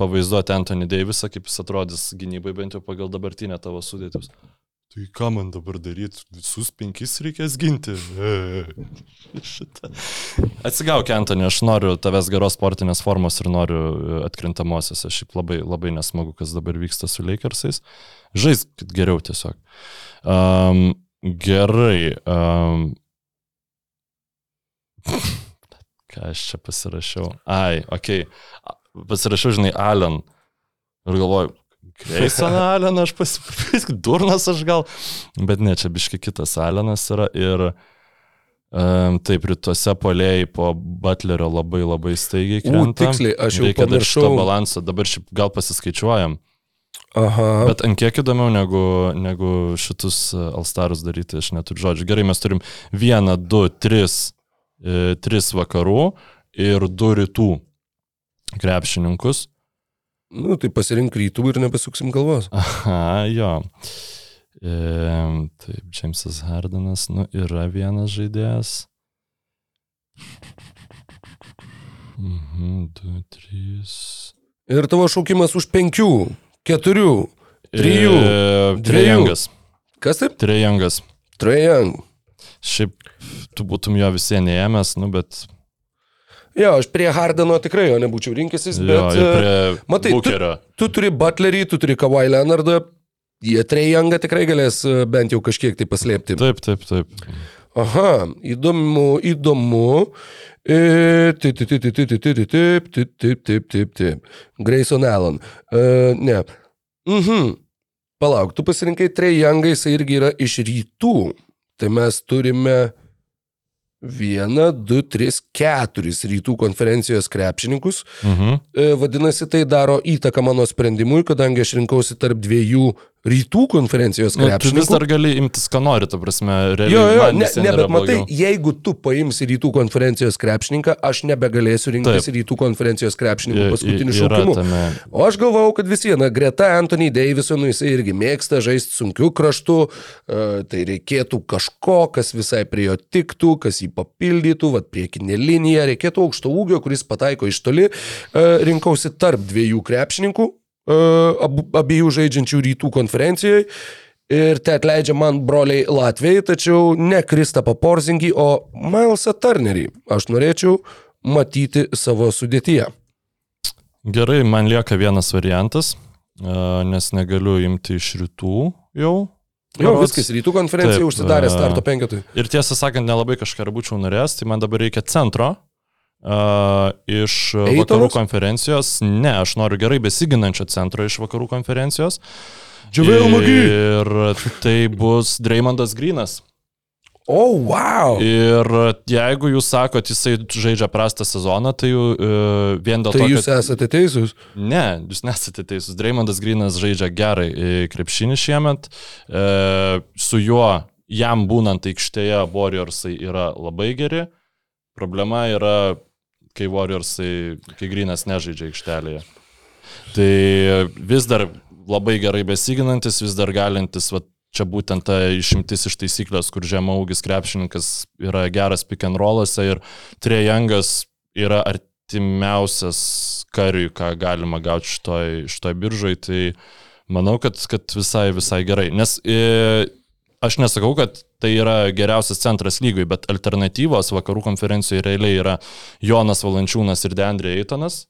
pavaizduoti Anthony Davisą, kaip jis atrodys gynybai, bent jau pagal dabartinę tavo sudėtis. Tai ką man dabar daryti? Visus penkis reikės ginti. Šitą. Atsigauk, Antony, aš noriu tavęs geros sportinės formos ir noriu e, atkrintamosios. Aš šiaip labai, labai nesmagu, kas dabar vyksta su Lakersais. Žaisk geriau tiesiog. Um, gerai. Um, ką aš čia pasirašiau? Ai, okei. Okay. Pasirašiau, žinai, Allen. Ir galvoju, Greisoną Aleną aš pasipirksiu, durnas aš gal, bet ne, čia biški kitas Alenas yra ir um, taip, rytuose polėjai po Butlerio labai labai staigiai U, krenta. tiksliai, aš jau Reikia dar šito pamiršau. balanso, dabar šiaip gal pasiskaičiuojam, Aha. bet ant kiek įdomiau negu, negu šitus uh, Alstarus daryti, aš neturiu žodžių. Gerai, mes turim vieną, du, tris, e, tris vakarų ir du rytų krepšininkus. Nu, tai pasirink rytų ir nepasuksim galvos. Aha, jo. E, taip, Džeimsas Hardenas, nu, yra vienas žaidėjas. Mhm, du, trys. Ir tavo šaukimas už penkių, keturių, Trijų. E. Trejangas. kas taip? Trejangas. Trejang. Šiaip tu būtum jo visiems neėmęs, nu, bet... Jo, aš prie Hardeno tikrai jo nebūčiau rinkęsis, Jo, bet... e, prie matai, tu- Bukerio. Tu turi Butlerį, tu turi Kawhi Leonardą, jie Trejangą tikrai galės e, bent jau kažkiek tai paslėpti. Taip, taip, taip. Aha, įdomu, įdomu. E, Taip, taip, taip, taip, taip, taip, taip, taip, taip, taip, taip. Grayson Allen. E, ne. Mhm. Palauk, tu pasirinkai Trejangą, jis irgi yra iš rytų. Tai mes turime vieną, du, tris, keturis rytų konferencijos krepšininkus. Mhm. E, Vadinasi, tai daro įtaką mano sprendimui, kadangi aš rinkausi tarp dviejų rytų konferencijos Nu, tu vis dar gali imtis, ką nori, ta prasme, realiai. Jo, jo, ne, ne bet matai, blogiau. jeigu tu paimsi rytų konferencijos krepšininką, aš nebegalėsiu rinktis Taip. rytų konferencijos krepšininkų paskutinių šaukimų. tame. O aš galvau, kad vis viena, greta Anthony Davisonų jisai irgi mėgsta žaisti sunkiu kraštu, e, tai reikėtų kažko, kas visai prie jo tiktų, kas jį papildytų, vad priekinė linija, reikėtų aukšto ūgio, kuris pataiko iš toli. E, Rinkausi tarp dviejų krepšininkų, abiejų žaidžiančių rytų konferencijoje. Ir te atleidžia man broliai Latvijai, tačiau ne Kristapą Porzingį, o Milesą Turnerį. Aš norėčiau matyti savo sudėtyje. Gerai, man lieka vienas variantas, nes negaliu imti iš rytų jau. Jo, Berods. viskas, rytų konferencija Taip, užsidarė starto penketui. Ir tiesą sakant, nelabai kažką būčiau norėjęs, tai man dabar reikia centro. Uh, iš Eitonas? vakarų konferencijos, ne, aš noriu gerai besiginančio centro iš vakarų konferencijos. Džiavėjo Magi. Ir tai bus Dreymondas Grinas. O, oh, wow! Ir jeigu jūs sakot, jisai žaidžia prastą sezoną, tai jau uh, vien dėl Tai to, jūs kad... esate teisūs. Ne, jūs nesate teisūs. Dreymondas Grinas žaidžia gerai e, krepšinį šiemet. E, su juo, jam būnant aikštėje, Warriorsai yra labai geri. Problema yra, kai Warriorsai, kai Grinas nežaidžia aikštelėje. Tai vis dar labai gerai besiginantis, vis dar galintis, va, čia būtent ta išimtis iš taisyklės, kur žemaugis krepšininkas yra geras pick and rollose ir Trejangas yra artimiausias kariui, ką galima gauti šitoj, šitoj biržai, tai manau, kad, kad visai, visai gerai. Nes e, aš nesakau, kad tai yra geriausias centras lygui, bet alternatyvos vakarų konferencijoje realiai yra Jonas Valančiūnas ir Deandre Eitonas.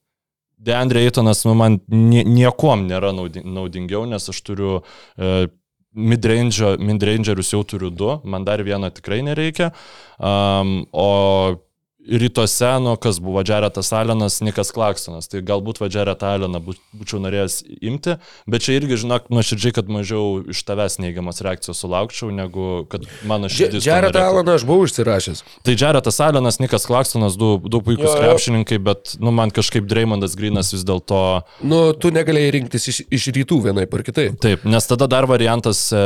Deandre Eitonas, nu, man nie, niekom nėra naudi- naudingiau, nes aš turiu e, midrange- midrangerius jau turiu du, man dar vieno tikrai nereikia. Um, o rytuose, nu, kas buvo Jaretas Alenas, Nikas Klaksonas. Tai galbūt va Jaretą Aleną bū- būčiau norėjęs imti, bet čia irgi, žinok, nuoširdžiai, kad mažiau iš tavęs neigiamas reakcijos sulaukčiau, negu kad mano širdis. norėtų. Alaną aš buvau užsirašęs. Tai Jaretas Alenas, Nikas Klaksonas, du, du puikūs krepšininkai, bet, nu, man kažkaip Dreymondas Grinas vis dėlto... Nu, tu negalėjai rinktis iš, iš rytų vienai par kitaip. Taip, nes tada dar variantas e,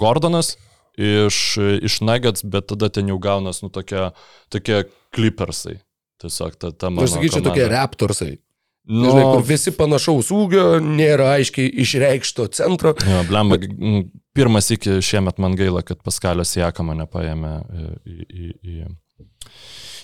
Gordonas iš, iš Nuggets, bet tada ten jau gaunas, nu, tokie, tokie Clippersai. Tiesiog ta, ta mano. Aš sakyčiau, komanda. tokie raptorsai. Nu, Žinai, kur visi panašaus ūgio, nėra aiškiai išreikšto centro. jo, blemba, g- pirmas iki šiemet man gaila, kad Paskalio Siekama nepaėmė e, į, į, į,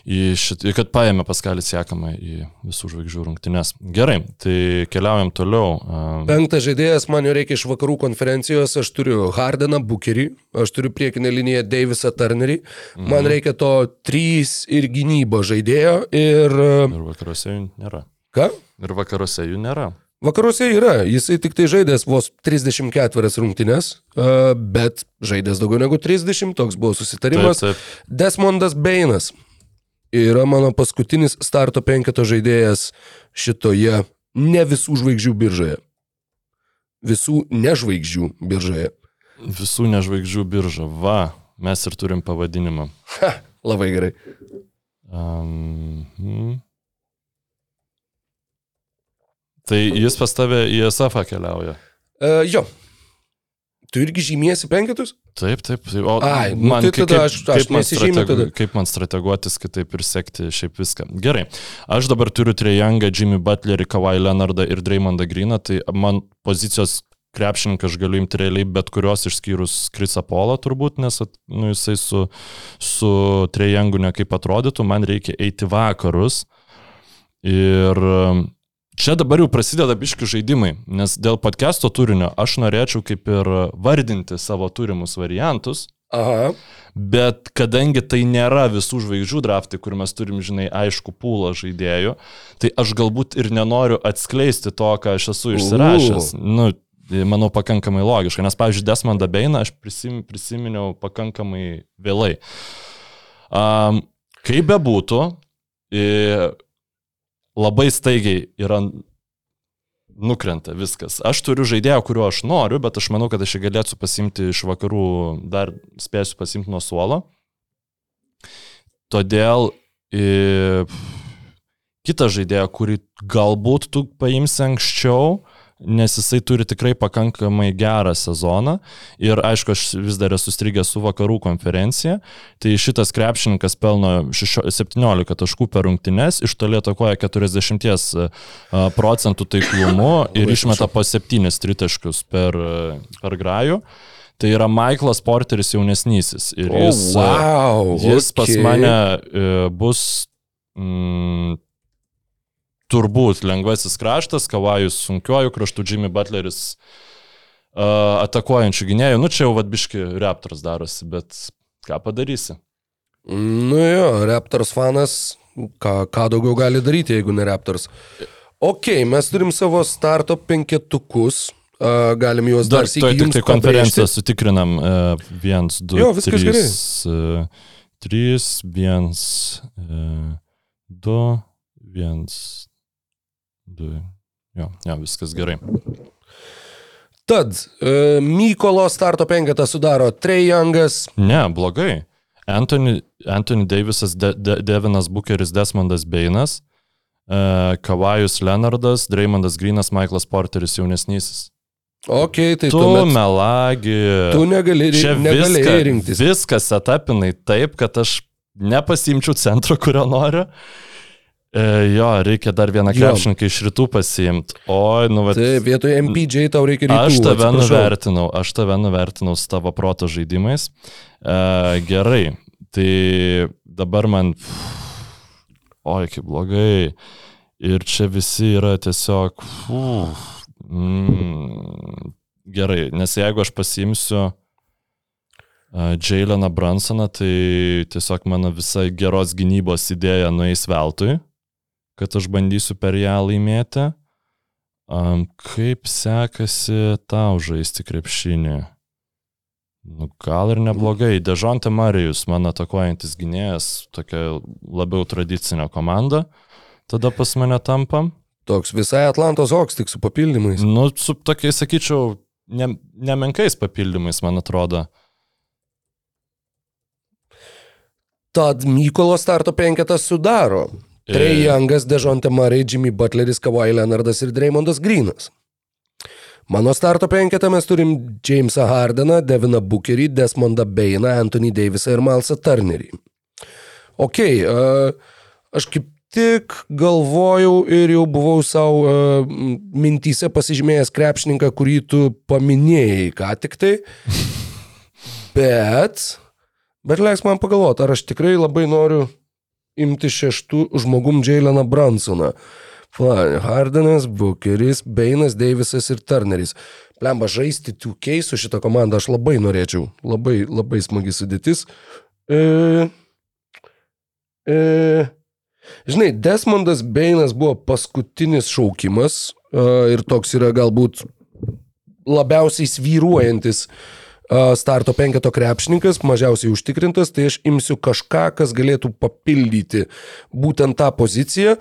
į šitą, kad paėmė Paskalis Siekama į visų žvaigždžių rungtynes. Gerai, tai keliaujam toliau. Penktas žaidėjas man jau reikia iš vakarų konferencijos, aš turiu Hardeną, Bukerį, aš turiu priekinę liniją Davisą Turnerį, man Mhm. reikia to 3 ir gynybo žaidėjo ir... ir vakaruose jų nėra. Ką? Ir vakaruose jų nėra. Vakaruose yra, jisai tik tai žaidęs vos 34 rungtynes, bet žaidęs daugiau negu 30, toks buvo Taip, susitarimas. taip. Desmondas Beinas yra mano paskutinis starto penketo žaidėjas šitoje ne visų žvaigždžių biržoje. visų nežvaigždžių biržoje. Visų nežvaigždžių birža. Va, mes ir turim pavadinimą. Ha, labai gerai. Um, hmm. Tai jis pas tave į SF keliauja. Uh, jo. Tu irgi žymiesi penketus? Taip, taip. taip. O Ai, nu tai kaip- tada aš- aš man nesižymiu tada. kaip man strateguotis, kitaip ir sekti šiaip viską. Gerai. Aš dabar turiu Trejangą, Jimmy Butlerį, Kawhi Leonardą ir Dreymondą Greeną, tai man pozicijos krepšininką aš galiu imti realiai bet kurios išskyrus Krisa Polo turbūt, nes nu, jisai su, su Trejangu nekaip atrodytų, man reikia eiti vakarus. Ir čia dabar jau prasideda biški žaidimai, nes dėl podcast'o turinio aš norėčiau kaip ir vardinti savo turimus variantus, Aha. bet kadangi tai nėra visų žvaigždžių draftai, kur mes turim, žinai, aišku pūlą žaidėjų, tai aš galbūt ir nenoriu atskleisti to, ką aš esu išsirašęs. Nu, manau, pakankamai logiška, nes, pavyzdžiui, Desmondą Beiną aš prisim, prisiminiau pakankamai vėlai. Um, kaip bebūtų, labai staigiai yra nukrenta viskas. Aš turiu žaidėją, kuriuo aš noriu, bet aš manau, kad aš jį galėčiau pasimti iš vakarų, dar spėsiu pasimti nuo suolo. Todėl i, kitą žaidėją, kurį galbūt tu paimsi anksčiau, nes jisai turi tikrai pakankamai gerą sezoną ir aišku, aš vis dar esu strigęs su vakarų konferencija, tai šitas krepšininkas pelno šešio- 17 taškų per rungtynes, iš toli atakuoja 40 a, procentų taiklumu ir išmeta po 7 tritaškius per, a, per grajų. Tai yra Michaelas Porteris jaunesnysis ir O, jis, a, wow, jis pas okei. mane e, bus mm, turbūt lengvasis kraštas, kavajus sunkiuoju kraštu, Jimmy Butleris uh, atakuojančių gynėjų. Nu čia jau vadbiški Raptors darosi, bet ką padarysi? Nu jo, Raptors fanas, ką, ką daugiau gali daryti, jeigu ne Raptors. Ok, mes turim savo starto penketukus. Uh, galim juos dar, dar sėkmingai. Taip, tai konferenciją sutikrinam. 1, 2, 3, 3, 1, 2, 1, du. Jo, jo, viskas gerai. Tad, uh, Mykolo starto penketą sudaro Trey Youngas, Ne, blogai. Anthony, Anthony Davisas, De, De, Devinas Bookeris, Desmondas Beinas, uh, Kavajus Leonardas, Dreymondas Grinas, Michaelas Porteris jaunesnysis. ok, tai Tu tuomet melagi. tu negali, Čia negali viską, rinktis. viskas etapinai taip, kad aš nepasimčiau centro, kurio noriu. E, jo, reikia dar vieną krepšininką iš rytų pasiimti. Oi, nu, bet... Tai vietoje MPJ tau reikia rytų. Aš tave atsiprašau. nuvertinau, aš tave nuvertinau su tavo proto žaidimais. E, gerai, tai dabar man... Oi, kaip blogai. Ir čia visi yra tiesiog... Uf, mm, gerai, nes jeigu aš pasimsiu uh, Jaileną Bransoną, tai tiesiog mano visa geros gynybos idėja nueis veltui, kad aš bandysiu per ją laimėti. Um, kaip sekasi tau žaisti krepšinį? Nu, gal ir neblogai. Dežonte Marijus, mano atakuojantis gynėjas, tokia labiau tradicinė komanda. Tada pas mane tampa. Toks visai Atlantos Hawks tik su papildymais. Nu, su tokiais, sakyčiau, ne, nemenkais papildymais, man atrodo. Tad Mykolo starto penketą sudaro Trey E, Youngas, Dežonte Murray, Jimmy Butleris, Kawhi Leonardas ir Dreymondas Greenas. Mano starto penketą mes turim Jamesą Hardeną, Deviną Bookerį, Desmondą Beiną, Anthony Davisą ir Malsą Turnerį. Ok, uh, aš kaip tik galvojau ir jau buvau savo uh, mintyse pasižymėjęs krepšininką, kurį tu paminėjai ką tik tai. Bet, bet leisk man pagalvoti, ar aš tikrai labai noriu imti šeštų žmogum Jaileną Bransoną. Hardenas, Bookeris, Beinas, Davisas ir Turneris. Plemba žaisti 2K su šitą komandą aš labai norėčiau. Labai, labai smagi sudėtis. E, e, žinai, Desmondas Beinas buvo paskutinis šaukimas e, ir toks yra galbūt labiausiai svyruojantis a, starto penketo krepšininkas, mažiausiai užtikrintas, tai aš imsiu kažką, kas galėtų papildyti būtent tą poziciją.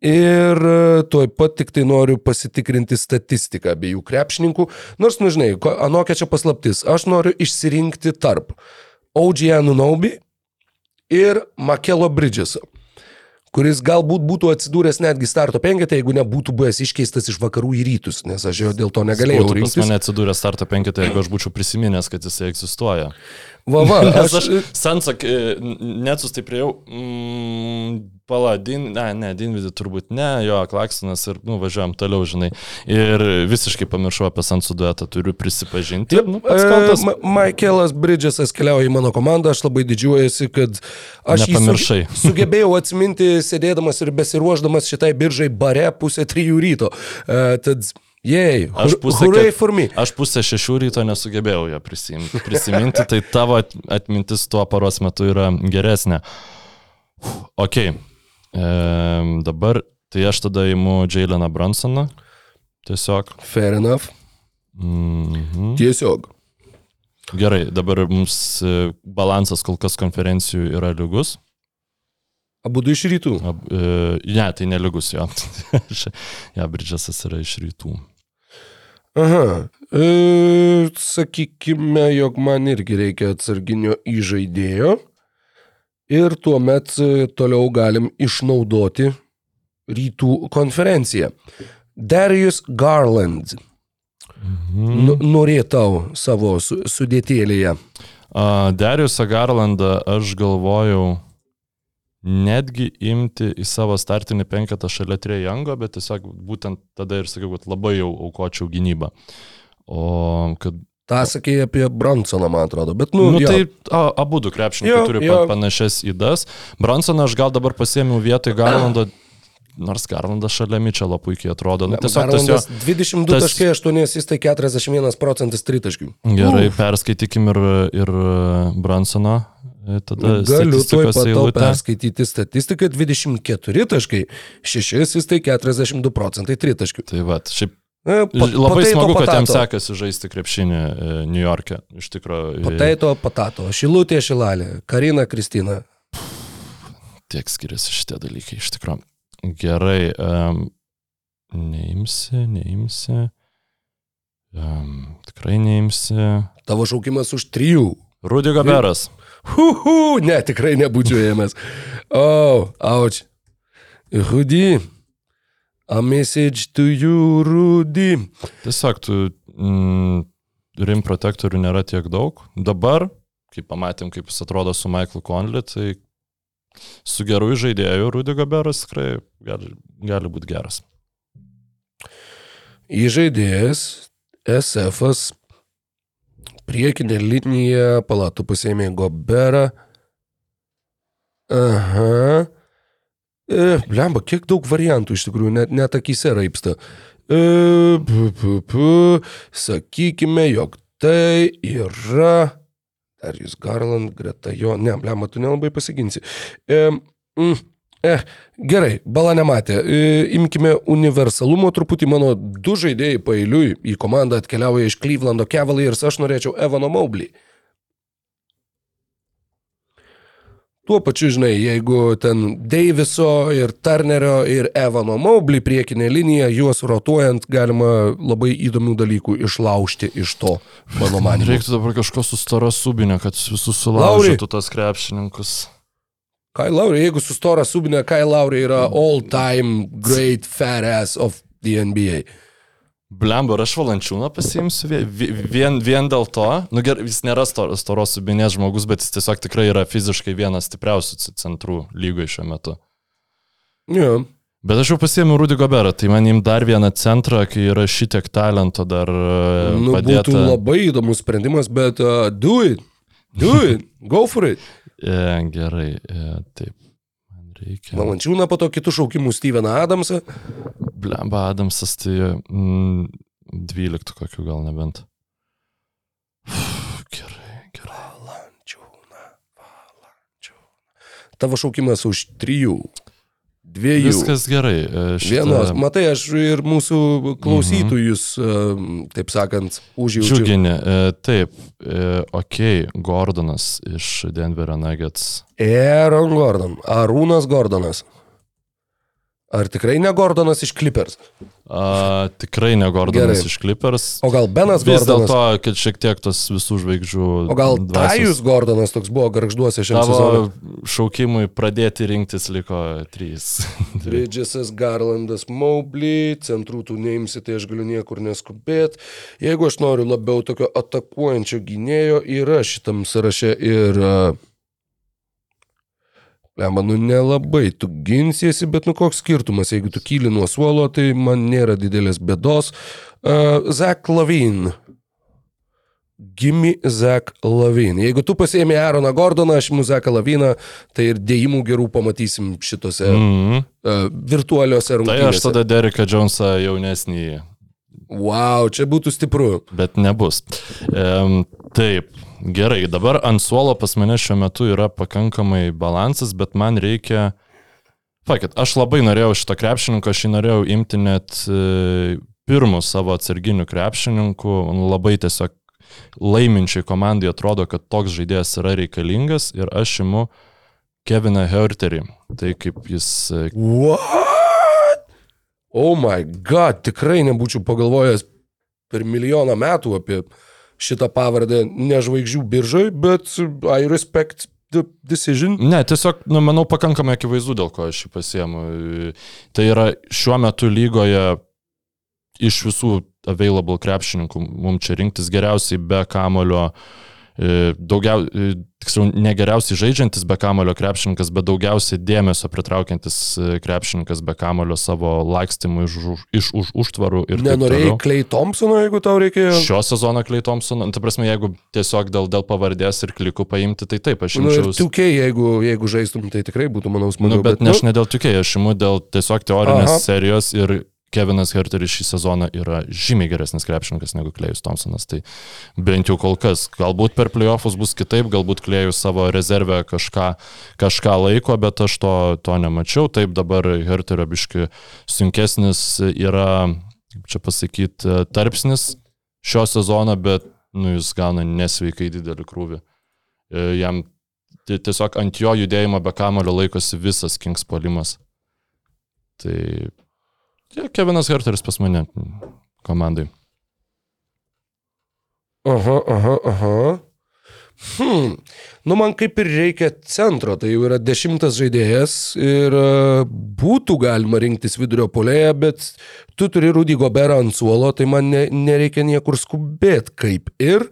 Ir e, tuoj pat tik tai noriu pasitikrinti statistiką abiejų krepšininkų. Nors, nu žinai, anokia čia paslaptis. Aš noriu išsirinkti tarp OG Anunobi ir Makelo Bridgeso, kuris galbūt būtų atsidūręs netgi starto penketė, jeigu nebūtų buvęs iškeistas iš vakarų į rytus, nes aš jo dėl to negalėjau Būtų pas rinktis. mane atsidūrė starto penketė, jeigu aš būčiau prisiminęs, kad jisai egzistuoja. Va, va, aš, aš Sansak, net sustiprėjau, mm, pala, din, ne, ne, Dinvidį turbūt ne, jo, Klaksonas ir, nu, važiuojam toliau, žinai. Ir visiškai pamiršau apie Sansų duetą, turiu prisipažinti. Taip, nu, kaltas. Ma- Michaelas Bridgesas keliauja į mano komandą, aš labai didžiuojasi, kad aš jį Nepamiršai. suge- sugebėjau atsiminti, sėdėdamas ir besiruoždamas šitai biržai bare pusę trijų ryto. Uh, tad, jei, Aš pusę, ket- aš pusę šešių ryto nesugebėjau ją prisiminti, prisiminti, tai tavo at- atmintis tuo paros metu yra geresnė. Ok, e, dabar tai aš tada įimu Jaileną Bransoną. Tiesiog. Fair enough. Mhm. Tiesiog. Gerai, dabar mums e, balansas kol kas konferencijų yra lygus. Abu du iš rytų. Ab, e, ne, tai neligus jo. ja, Bridžasas yra iš rytų. Aha. E, sakykime, jog man irgi reikia atsarginio įžaidėjo. Ir tuomet e, toliau galim išnaudoti rytų konferenciją. Darius Garland. Nu, norėtau savo su, sudėtėlėje. Dariusą Garlandą aš galvojau netgi imti į savo startinį penketą šalia Trejango, bet tiesiog būtent tada ir sakiau, kad labai jau aukočiau gynybą. O kad Ta sakė apie Bransoną, man atrodo. Bet, nu, Nu, jo. tai a, abu du krepšininkai turi jo. pa- panašias įdas. Bransoną aš gal dabar pasėmiau vietoj Garlando, nors Garlandas šalia Mičelo puikiai atrodo. Nu, tiesiog tas jo, Garlandas 22 tas- 8 asistai, 41 procentas tritaškių. gerai, perskaitykim ir, ir Bransono. E, Tada Galiu tuoj pat tau perskaityti statistiką 24 taškai, 6 asistai, 42 procentai tritaškių. Tai va, šiaip E, pa- labai potato, smagu, kad jam sekasi žaisti krepšinį e, New York'e. Iš tikrųjų, Pataito, patato, šilutė, šilalė, Karina, Kristina. tiek skiriasi šitie dalykai, iš tikrųjų. Gerai, um, neimsi, neimsi. Um, tikrai neimsi. Tavo šaukimas už trijų. Rudy Gaberas. Huhu, ne, tikrai nebūčiau ėmęs. O, oh, auč. Rudy. A message to you, Rudy. Tiesiog tu mm, rim protektorių nėra tiek daug. Dabar, kai pamatėm, kaip jis atrodo su Michael Conley, tai su geru žaidėju Rudy Gaberas tikrai gali, gali būti geras. Įžaidėjas, SF, priekinė linija, palatų pasėmė Goberą. Aha. E, blemba, kiek daug variantų iš tikrųjų, net, net akise raipsta. E, pu, pu, pu, sakykime, jog tai yra. Ar jūs Garland greta jo? Ne, blemba, tu nelabai pasiginsi. E, mm, Eh, gerai, bala nematė. E, imkime universalumo truputį. Mano du žaidėjai pailiui į komandą atkeliauja iš Clevelando Cavaliers. Aš norėčiau Evano Maublį. Tuo pačiu, žinai, jeigu ten Daviso ir Turnerio ir Evano Maublį priekinė linija, juos rotuojant galima labai įdomių dalykų išlaužti iš to, mano manimu. Reiktų dabar kažko su stora subinė, kad visus Lauri. sulaužytų tas krepšininkus. Kai Laurė, jeigu su Stora subinė, Kai Laurė yra all-time great fat ass of the NBA. Blemba, aš valančiūną pasiimsiu vien, vien, dėl to. Nu, gerai, jis nėra stor- storos subinės žmogus, bet jis tiesiog tikrai yra fiziškai vienas stipriausių centrų lygoje šiuo metu. Ja. Bet aš jau pasiėmiau Rudy Goberą, tai man im dar vieną centrą, kai yra šitiek talento dar e, Nu, padėta. būtų labai įdomus sprendimas, bet uh, do it. Do it. Go for it. E, gerai, e, taip. Man reikia. Valančiūną po to kitų šaukimų Steveną Adamsą. Blemba Adamsas, tai mm, 12 kokiu gal nebent. Gerai, gerai. Valančiūną. Valančiūną. Tavo šaukimas už trijų. Dviejų. Viskas gerai. e, šitą- Vienos. Matai, aš ir mūsų klausytojus, mhm. taip sakant, užjaučiu. Džiuginė, e, taip, ok, Gordonas iš Denverio Nuggets. Aaron Gordon. Arūnas Gordonas. Ar tikrai ne Gordonas iš Clippers? A, tikrai ne Gordonas Gerai. iš Clippers. O gal Benas Vis Gordonas? dėlto, kad šiek tiek tos visų žvaigždžių. O gal Tajus Gordonas toks buvo garžduose šiam sezonui? Tavo šaukimui pradėti rinktis liko trys. Bridgesas, Garlandas, Mobley, centrų tu neimsi, tai aš galiu niekur neskubėti. Jeigu aš noriu labiau tokio atakuojančio gynėjo, yra šitam sąraše ir... Uh, Lemba, nu nelabai tu ginsiesi, bet nu koks skirtumas, jeigu tu kyli nuo suolo, tai man nėra didelės bėdos. Uh, Zach Lavin. Gimi Zach Lavin. Jeigu tu pasiemi Aaroną Gordoną, aš imu Zachą Laviną, tai ir dėjimų gerų pamatysim šitose Mm. uh, virtualiuose Tai rungtynėse. aš tada Dereką Jonesą jaunesnį, Wow, čia būtų stipru. bet nebus. Ehm, taip, gerai, dabar ant suolo pas mane šiuo metu yra pakankamai balansas, bet man reikia... Fakit, aš labai norėjau šito krepšininko, aš jį norėjau imti net e, pirmų savo atsarginių krepšininkų, labai tiesiog laiminčiai komandai atrodo, kad toks žaidėjas yra reikalingas ir aš imu Keviną Herterį. Tai kaip jis e, What? Oh my god, tikrai nebūčiau pagalvojęs per milijoną metų apie šitą pavardę nežvaigždžių biržai, bet I respect the decision. Ne, tiesiog, nu, manau, pakankamai akivaizdu, dėl ko aš jį pasiemu. Tai yra šiuo metu lygoje iš visų available krepšininkų mums čia rinktis geriausiai be kamulio, daugiau, e, tiksliau, ne geriausiai žaidžiantis be kamulio krepšininkas, bet daugiausiai dėmesio pritraukiantis e, krepšininkas be kamulio savo lakstymų iš, už- iš už užtvarų Nenorėjai. Clay Thompsono, jeigu tau reikėjo. Šio sezono Clay Thompson, nu, ta prasme, jeigu tiesiog dėl, dėl pavardės ir klikų paimti, tai taip, aš Nu, ir imčiau. 2K, jeigu, jeigu žaistum, tai tikrai būtų, manau, smagu. Nu, bet ne aš ne dėl tikėjai, aš imu dėl tiesiog teorinės Aha. serijos ir Kevinas Herteris šį sezoną yra žymiai geresnis krepšininkas negu Klejus Thompsonas. Tai bent jau kol kas. Galbūt per playoffus bus kitaip, galbūt Klejus savo rezervę kažką, kažką laiko, bet aš to, to nemačiau. Taip dabar Herterio biški sunkesnis yra, kaip čia pasakyti, tarpsnis šio sezono, bet nu, jis gauna nesveikai didelį krūvį. E, Jam ti- tiesiog ant jo judėjimo be kamulio laikosi visas Kings polimas. Tai ja, Kevinas Herteris pas mane komandai. Aha, aha, aha. Hmm. Nu, man kaip ir reikia centro, tai jau yra dešimtas žaidėjas ir e, būtų galima rinktis vidurio polėje, bet tu turi Rudy Goberą ant suolo, tai man ne, nereikia niekur skubėti kaip ir.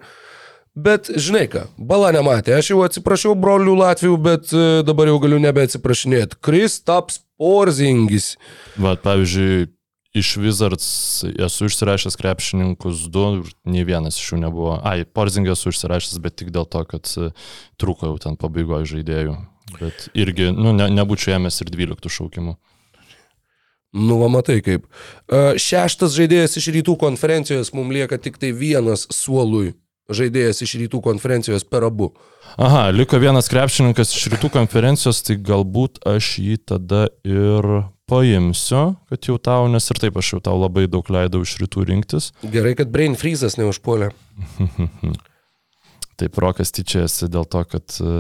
Bet žinai ką, bala nematė, aš jau atsiprašiau brolių Latvijų, bet e, dabar jau galiu nebeatsiprašinėti. Kristaps Porzingis. Va, pavyzdžiui, iš Wizards esu išsirašęs krepšininkus du ir nei vienas iš jų nebuvo. Ai, Porzingą esu išsirašęs, bet tik dėl to, kad e, trūko jau ten pabaigoje žaidėjų. Bet irgi, nu, ne, nebūčiau ėmęs ir 12 šaukimų. Nu, va, matai kaip. E, Šeštas žaidėjas iš rytų konferencijos, mums lieka tik tai vienas suolui žaidėjas iš rytų konferencijos per abu. Aha, liko vienas krepšininkas iš rytų konferencijos, tai galbūt aš jį tada ir paimsiu, kad jau tau, nes ir taip aš jau tau labai daug leidau iš rytų rinktis. Gerai, kad Brain Freezas neužpuolė. Taip, Rokas tyčiasi dėl to, kad e,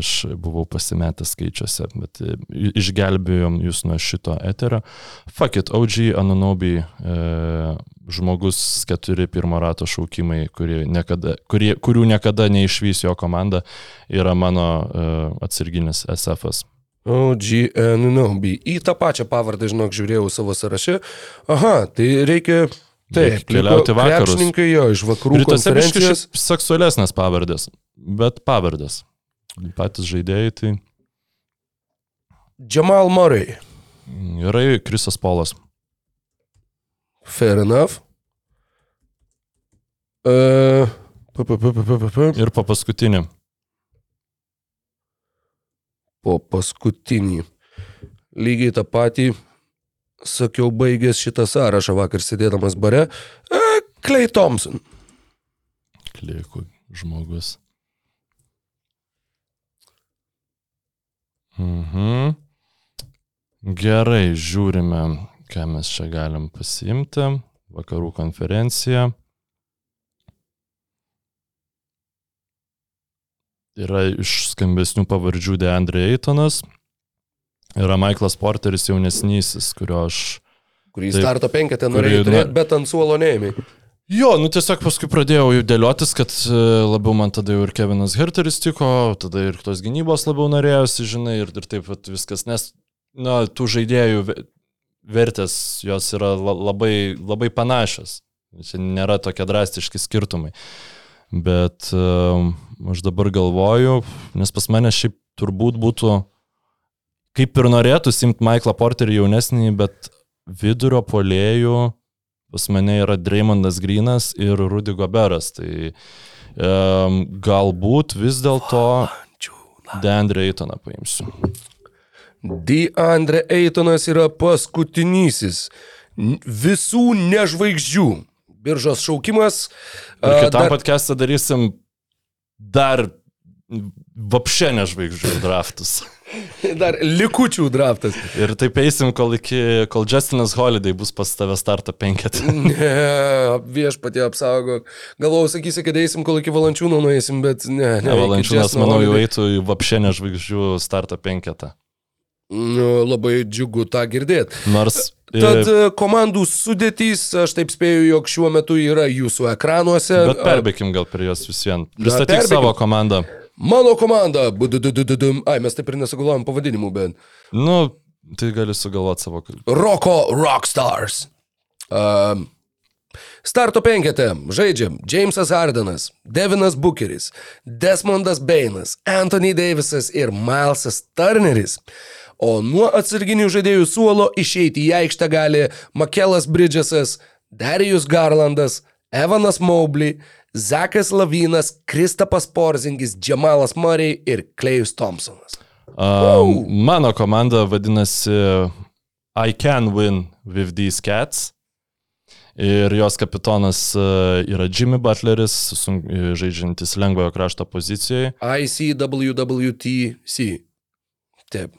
aš buvau pasimetęs skaičiuose, bet e, išgelbėjom jūs nuo šito eterio. Fuck it, OG Anunobi, e, žmogus keturi pirmo rato šaukimai, niekada, kurie, kurių niekada neišvys jo komanda, yra mano e, atsarginis SFas. OGN Nobi. Į tą pačią pavardę, žinok, žiūrėjau savo sąraše. Aha, tai reikia. Taip, keliauti vakarus. krepšininkai jo iš vakarų Rytuose biškai konferencijos. seksualesnės pavardės, bet pavardės. Patys žaidėjai tai Jamal Murray. gerai, Krisas Polas. Fair enough. Uh, pa, pa, pa, pa, pa, pa, pa. Ir po paskutinį. po paskutinį. Lygiai tą patį sakiau baigęs šitą sąrašą vakar sėdėdamas bare. E, Clay Thompson. Klikų žmogus. Mhm. Gerai, žiūrime, ką mes čia galim pasiimti. Vakarų konferencija. Yra iš skambesnių pavardžių Deandre Eitonas. Yra Michaelas Porteris jaunesnysis, kurio aš... Kurį Taip. starto penketę Kurį, norėjai na- turėti, bet ant suolo neėmė. Jo, nu tiesiog paskui pradėjau jau dėliotis, kad e, labiau man tada jau ir Kevinas Herteris tiko, tada ir tos gynybos labiau norėjosi, žinai, ir, ir taip vat viskas, nes, na, tų žaidėjų ve- vertės jos yra la- labai, labai panašios. Čia nėra tokie drastiški skirtumai. Bet um, aš dabar galvoju, nes pas mane šiaip turbūt būtų, kaip ir norėtų simti Michaelą Porterį jaunesnį, bet vidurio polėjų pas mane yra Dreymondas Grinas ir Rudy Goberas. Tai um, galbūt vis dėlto Deandre Eitoną paimsiu. DeAndre Eitonas yra paskutinysis visų nežvaigždžių. Biržos šaukimas. Ir kitam dar- podcast'e darysim dar vapšė nežvaigždžių draftus. Dar likučių draftas. Ir taip eisim, kol, iki, kol Justinas Holiday bus pas tave starto penketą. Ne, viešpatie apsaugo. Galvojau, sakysi, kad eisim, kol iki valančiūno nueisim, bet ne. ne Ne, Valančiūnas, manau, jau eitų į vapšė nežvaigždžių starto penketą. Nu, labai džiugu tą girdėti. Nors... Tad e, e, komandų sudėtys, aš taip spėju, jog šiuo metu yra jūsų ekranuose. Bet perbėkim gal prie jos vis vien. Pristatyk savo komandą. Mano komanda. Ai, mes taip ir nesugalvojom pavadinimų, bet. Nu, tai gali sugalvoti savo. Roko Rockstars. Um, starto penketė žaidžiam Jamesas Hardenas, Devinas Bookeris, Desmondas Bainas, Anthony Davisas ir Milesas Turneris. O nuo atsarginių žaidėjų suolo išeiti į aikštę gali Makelas Bridgesas, Darius Garlandas, Evanas Mobley, Zakas Lavinas, Kristapas Porzingis, Džemalas Murray ir Klejus Thompsonas. Um, mano komanda vadinasi I Can Win with These Cats. Ir jos kapitonas uh, yra Jimmy Butleris, sun- žaidžiantis lengvojo krašto pozicijoje. ICWWTC. Taip.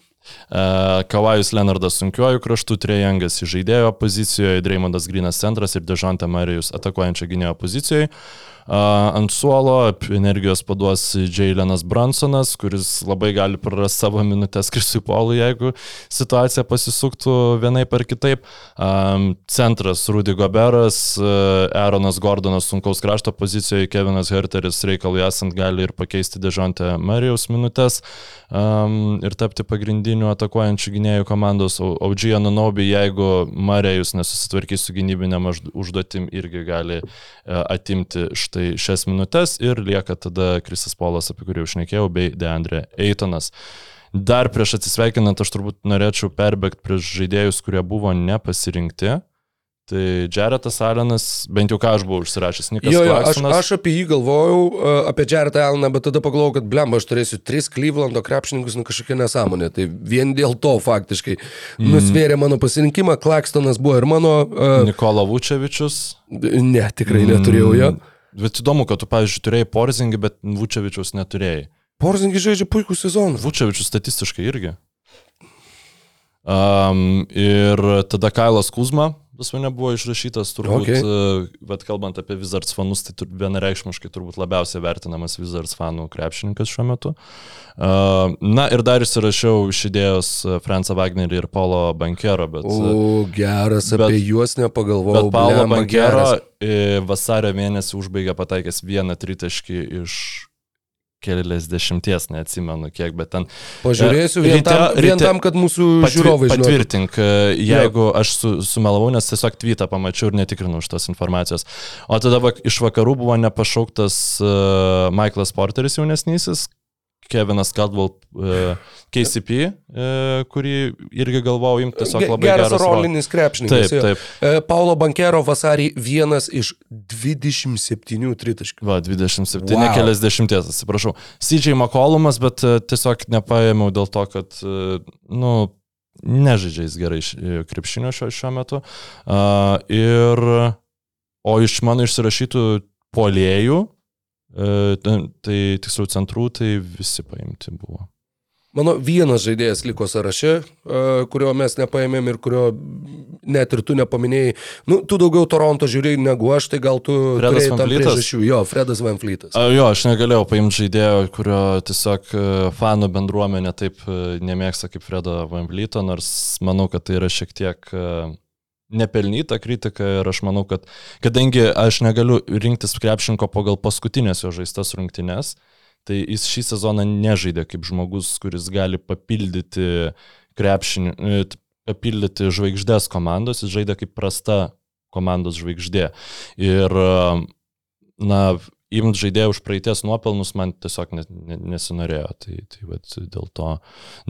Uh, Kavajus Leonardas sunkiuoju kraštu, Trejangas žaidėjo pozicijoje, Dreymondas Grinas centras ir Dežantė Marijus atakuojančio gynėjo pozicijoje. Ant suolo energijos paduos Jailenas Bransonas, kuris labai gali prarasti savo minutės Krisui Polui, jeigu situacija pasisuktų vienaip ar kitaip. Centras Rudy Goberas, Aaronas Gordonas sunkaus krašto pozicijoje, Kevinas Herteris reikalui esant gali ir pakeisti Dežantę Marijos minutės ir tapti pagrindiniu atakuojančių gynėjų komandos. Audžy Anunobi, jeigu Marijus nesusitvarkys su gynybinėm užd- užduotim, irgi gali atimti štai šias minutės ir lieka tada Krisas Polas, apie kurį jau šnekėjau, bei Deandre Eitonas. Dar prieš atsisveikinant, aš turbūt norėčiau perbėgti prieš žaidėjus, kurie buvo nepasirinkti. Tai Jaretas Alenas, bent jau ką aš buvau užsirašęs, Nikas Jo, jo, aš, aš apie jį galvojau, uh, apie Jaretą Alleną, bet tada pagalvojau, kad blemba, aš turėsiu tris Clevelando krepšininkus, nu kažkokia nesąmonė. Tai vien dėl to faktiškai Mhm. nusvėrė mano pasirinkimą. Klakstonas buvo ir mano... Uh, Nikola Vučevičius. ne, tikrai neturėjau jo. Mm, Bet įdomu, kad tu, pavyzdžiui, turėjai Porzingį, bet Vučevičius neturėjai. Porzingis žaidžia puikų sezoną. Vučevičius statistiškai irgi. Um, ir tada Kailas Kuzma pas mane buvo išrašytas, turbūt, Okay. bet kalbant apie Wizards fanus, tai tur, vienareikšmiškai turbūt labiausiai vertinamas Wizards fanų krepšininkas šiuo metu. Uh, na ir dar įsirašiau iš idėjos uh, Fransą Wagnerį ir Paulo Bankero, bet... O, geras, Bet- apie juos nepagalvojau. Bet Paulo Bankero geras. e, vasario mėnesį užbaigė pataikęs vieną tritaškį iš keliasdešimties, neatsimenu kiek, bet ten Pažiūrėsiu E, vien, ryte- tam, vien ryte- tam, kad mūsų Patvi, žiūrovai žinotų. patvirtink, e, jeigu aš su, sumelavau, nes tiesiog tweetą pamačiau ir netikrinau šitos informacijos. O tada vak, iš vakarų buvo nepašauktas uh, Michaelas Porteris jaunesnysis, Kevinas Caldwell, uh, KCP, uh, kurį irgi galvojau imti tiesiog labai Geras geras rol- rolinis krepšininkas. Taip, taip. E, Paulo Bankero vasarį vienas iš 27 tritaškių. Va, 27, Wow. wow. keliasdešimties, atsiprašau. CJ McCollumas, bet e, tiesiog nepaėmiau dėl to, kad, e, nu, nežaidžia jis gerai e, krepšinio šiuo, šiuo metu. Uh, ir, o iš mano išsirašytų polėjų, e, tai, tai tiksliau centrų, tai visi paimti buvo. Mano vienas žaidėjas liko sąraše, e, kurio mes nepaėmėm ir kurio net ir tu nepaminėjai, nu, tu daugiau Toronto žiūrėjai negu aš, tai gal tu Fredas turėjai tam Van Vlitas? priežasčių. Jo, Fredas Van Flytas. A, jo, aš negalėjau paimti žaidėjo, kurio tiesiog e, fanų bendruomenė taip e, nemėgsta kaip Fredo Van Vlyto, nors manau, kad tai yra šiek tiek e, nepelnyta kritika ir aš manau, kad kadangi aš negaliu rinktis krepšinko pagal paskutinės jo žaistas rungtynes, tai jis šį sezoną nežaidė kaip žmogus, kuris gali papildyti krepšinį, e, papildyti žvaigždės komandos, jis žaidė kaip prasta komandos žvaigždė. Ir e, na, imant žaidėjų už praeities nuopelnus man tiesiog ne, ne, nesinorėjo. Tai, tai vat, dėl, to,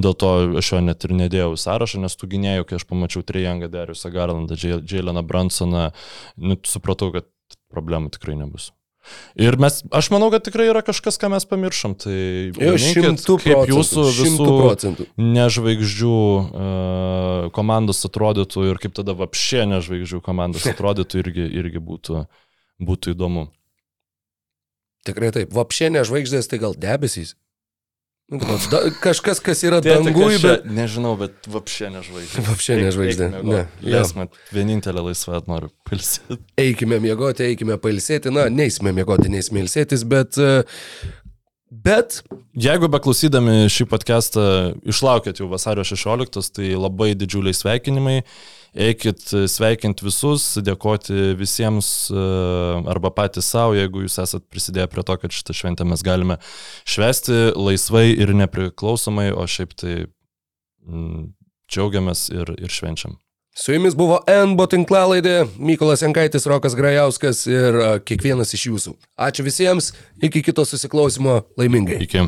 dėl to aš jo net ir nedėjau į sąrašą, nes tų gynėjų, kai aš pamačiau Trejangą, Dariusą Garlandą, Jaileną Bransoną, nu, supratau, kad problemų tikrai nebus. Ir mes, aš manau, kad tikrai yra kažkas, ką mes pamiršom. Tai šimtų kaip procentų. jūsų visų procentų. nežvaigždžių uh, komandos atrodytų ir kaip tada vapšė nežvaigždžių komandos atrodytų irgi, irgi būtų, būtų įdomu. Tikrai taip. Vapšė nežvaigždės, tai gal debesys. Nu, da, kažkas, kas yra čia- bet... Nežinau, bet vapšė nežvaigždė. Vapšė ne žvaigždė, ne. Jas man vienintelė laisva noriu pilsėti. Eikime miegoti, eikime pailsėti. Na, neįsime miegoti, neįsime ilsėtis, bet... e, Bet Jeigu beklausydami šį podcastą išlaukėt jau vasario 16, tai labai didžiuliai sveikinimai. Eikit sveikinti visus, dėkoti visiems e, arba patys savo, jeigu jūs esat prisidėję prie to, kad šitą šventę mes galime švesti laisvai ir nepriklausomai, o šiaip tai džiaugiamės ir, ir švenčiam. su jumis buvo NBO tinklalaidė, Mykolas Jankaitis, Rokas Grajauskas ir e, kiekvienas iš jūsų. Ačiū visiems, iki kito susiklausimo laimingai. Iki.